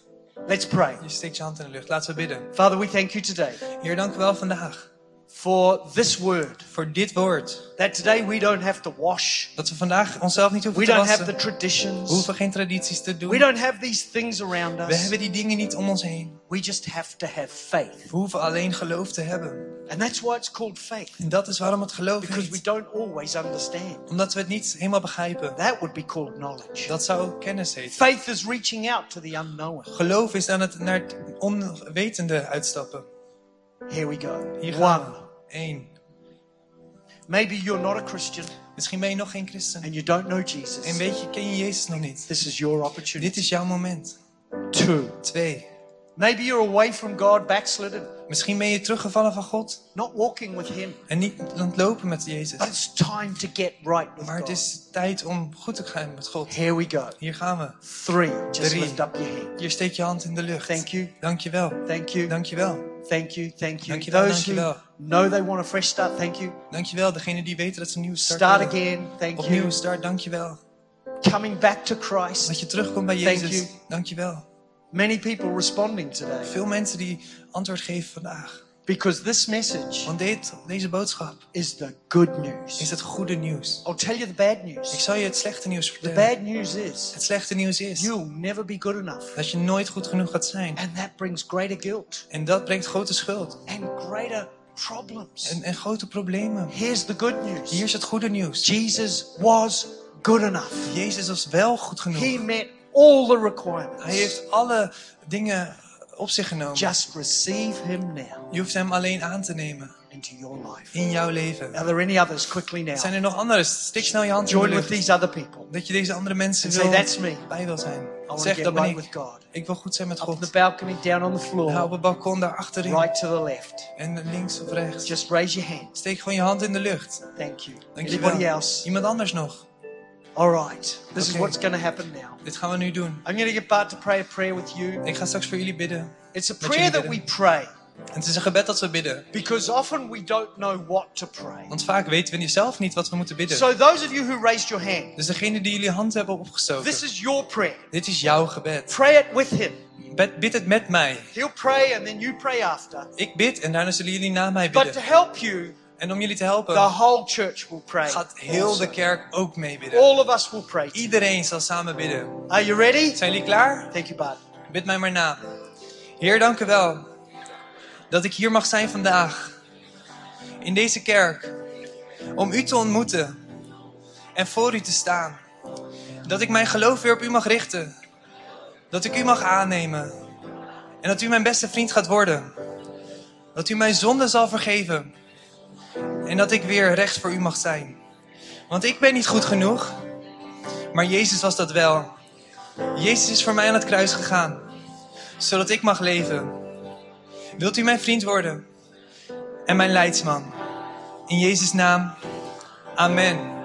Speaker 1: Let's pray.
Speaker 2: Je steekt je hand in de lucht. Laten we bidden.
Speaker 1: Father, we thank you today
Speaker 2: Heer, dank u wel vandaag
Speaker 1: for this word.
Speaker 2: voor dit woord.
Speaker 1: That today we don't have to wash.
Speaker 2: Dat we vandaag onszelf niet hoeven
Speaker 1: We
Speaker 2: te
Speaker 1: don't have
Speaker 2: wassen.
Speaker 1: the
Speaker 2: We
Speaker 1: traditions.
Speaker 2: hoeven geen tradities te doen.
Speaker 1: We don't have these things around
Speaker 2: We
Speaker 1: us.
Speaker 2: hebben die dingen niet om ons heen.
Speaker 1: We just have to have faith.
Speaker 2: We hoeven alleen geloof te hebben.
Speaker 1: And that's why it's called faith.
Speaker 2: En dat is waarom het geloof
Speaker 1: Because we
Speaker 2: heet.
Speaker 1: don't always understand.
Speaker 2: Omdat we het niet helemaal begrijpen.
Speaker 1: That would be called knowledge.
Speaker 2: Dat zou kennis heten.
Speaker 1: Faith is reaching out to the unknown.
Speaker 2: Geloof is aan het naar het onwetende uitstappen.
Speaker 1: Here we go.
Speaker 2: Hier gaan
Speaker 1: One.
Speaker 2: we. Eén.
Speaker 1: Maybe you're not a Christian
Speaker 2: Misschien ben je nog geen christen.
Speaker 1: and you don't know Jesus.
Speaker 2: En weet je, ken je Jezus nog niet.
Speaker 1: This is your opportunity.
Speaker 2: Dit is jouw moment.
Speaker 1: Two.
Speaker 2: Twee.
Speaker 1: Maybe you're away from God, backslidden,
Speaker 2: Misschien ben je teruggevallen van God.
Speaker 1: not walking with Him.
Speaker 2: En niet aan het lopen met
Speaker 1: But
Speaker 2: Jezus.
Speaker 1: it's time to get right with
Speaker 2: Maar het is tijd om goed te gaan met God.
Speaker 1: Here we go.
Speaker 2: Hier gaan we.
Speaker 1: Three. Just
Speaker 2: Drie.
Speaker 1: lift up your hand.
Speaker 2: Hier steek je hand in de lucht.
Speaker 1: Thank you.
Speaker 2: Dankjewel.
Speaker 1: Thank you.
Speaker 2: Dankjewel.
Speaker 1: Thank you. Thank you.
Speaker 2: Dankjewel,
Speaker 1: Those
Speaker 2: dankjewel.
Speaker 1: who know they want a fresh start, thank you.
Speaker 2: Dankjewel. Degene die weten dat ze nieuw start
Speaker 1: Start
Speaker 2: willen.
Speaker 1: again. Thank
Speaker 2: Opnieuw
Speaker 1: you.
Speaker 2: start. Dankjewel.
Speaker 1: Coming back to Christ.
Speaker 2: Dat je terugkomt bij
Speaker 1: Thank
Speaker 2: Jezus.
Speaker 1: you.
Speaker 2: Dankjewel.
Speaker 1: Many people responding today
Speaker 2: Veel mensen die antwoord geven vandaag.
Speaker 1: Because this message
Speaker 2: Want dit, deze boodschap
Speaker 1: is the good news.
Speaker 2: is het goede nieuws.
Speaker 1: I'll tell you the bad
Speaker 2: Ik
Speaker 1: news.
Speaker 2: zal je het slechte nieuws
Speaker 1: The
Speaker 2: vertellen.
Speaker 1: bad news is
Speaker 2: Het slechte nieuws is
Speaker 1: you'll never be good enough.
Speaker 2: dat je nooit goed genoeg gaat zijn.
Speaker 1: And that brings greater guilt
Speaker 2: En dat brengt grote schuld.
Speaker 1: and greater problems.
Speaker 2: En, en grote problemen.
Speaker 1: Here's the good news
Speaker 2: Hier is het goede nieuws.
Speaker 1: Jesus was good enough.
Speaker 2: Jezus was wel goed
Speaker 1: He
Speaker 2: genoeg.
Speaker 1: met all the requirements.
Speaker 2: Hij heeft alle dingen op zich genomen.
Speaker 1: Just receive him now
Speaker 2: Je hoeft hem alleen aan te nemen
Speaker 1: into your life.
Speaker 2: in jouw leven.
Speaker 1: Are there any others quickly now?
Speaker 2: Zijn er nog anderen? Steek snel je hand in de
Speaker 1: Join with these other people.
Speaker 2: Dat je deze andere mensen
Speaker 1: And say,
Speaker 2: wil,
Speaker 1: that's me.
Speaker 2: bij wil zijn. Zeg, dat ben ik.
Speaker 1: God.
Speaker 2: Ik wil goed zijn met
Speaker 1: Up on the
Speaker 2: God.
Speaker 1: balcony, down on the
Speaker 2: Ga op
Speaker 1: floor,
Speaker 2: het balkon daar achterin.
Speaker 1: right to the left.
Speaker 2: En links of rechts.
Speaker 1: Just raise your hand.
Speaker 2: Steek gewoon je hand in de lucht.
Speaker 1: Thank you.
Speaker 2: Dankjewel.
Speaker 1: Anybody else?
Speaker 2: Iemand anders nog.
Speaker 1: All right. This is
Speaker 2: Okay.
Speaker 1: what's going to happen now.
Speaker 2: Dit gaan we nu doen.
Speaker 1: I'm going to get Bart to pray a prayer with you.
Speaker 2: Ik ga straks voor jullie bidden.
Speaker 1: It's a prayer that we
Speaker 2: bidden.
Speaker 1: pray
Speaker 2: En het is een gebed dat we bidden.
Speaker 1: because often we don't know what to pray.
Speaker 2: Want vaak weten we niet- zelf niet wat we moeten bidden.
Speaker 1: So, those of you who raised your hand,
Speaker 2: Dus degene die jullie hand hebben opgestoken.
Speaker 1: this is your prayer.
Speaker 2: Dit is jouw gebed.
Speaker 1: Pray it with him.
Speaker 2: Bid, bid het met mij.
Speaker 1: He'll pray and then you pray after.
Speaker 2: Ik bid en daarna zullen jullie na mij
Speaker 1: But to
Speaker 2: bidden.
Speaker 1: help you,
Speaker 2: En om jullie te
Speaker 1: the
Speaker 2: helpen
Speaker 1: whole church will pray.
Speaker 2: gaat heel de kerk ook mee bidden.
Speaker 1: All of us will pray.
Speaker 2: Iedereen zal samen bidden.
Speaker 1: Are you ready?
Speaker 2: Zijn jullie klaar?
Speaker 1: Thank you, Bart.
Speaker 2: Bid mij maar na. Heer, dank u wel dat ik hier mag zijn vandaag. In deze kerk. Om u te ontmoeten. En voor u te staan. Dat ik mijn geloof weer op u mag richten. Dat ik u mag aannemen. En dat u mijn beste vriend gaat worden. Dat u mijn zonde zal vergeven. En dat ik weer recht voor u mag zijn. Want ik ben niet goed genoeg. Maar Jezus was dat wel. Jezus is voor mij aan het kruis gegaan, zodat ik mag leven. Wilt u mijn vriend worden en mijn leidsman? In Jezus' naam, amen.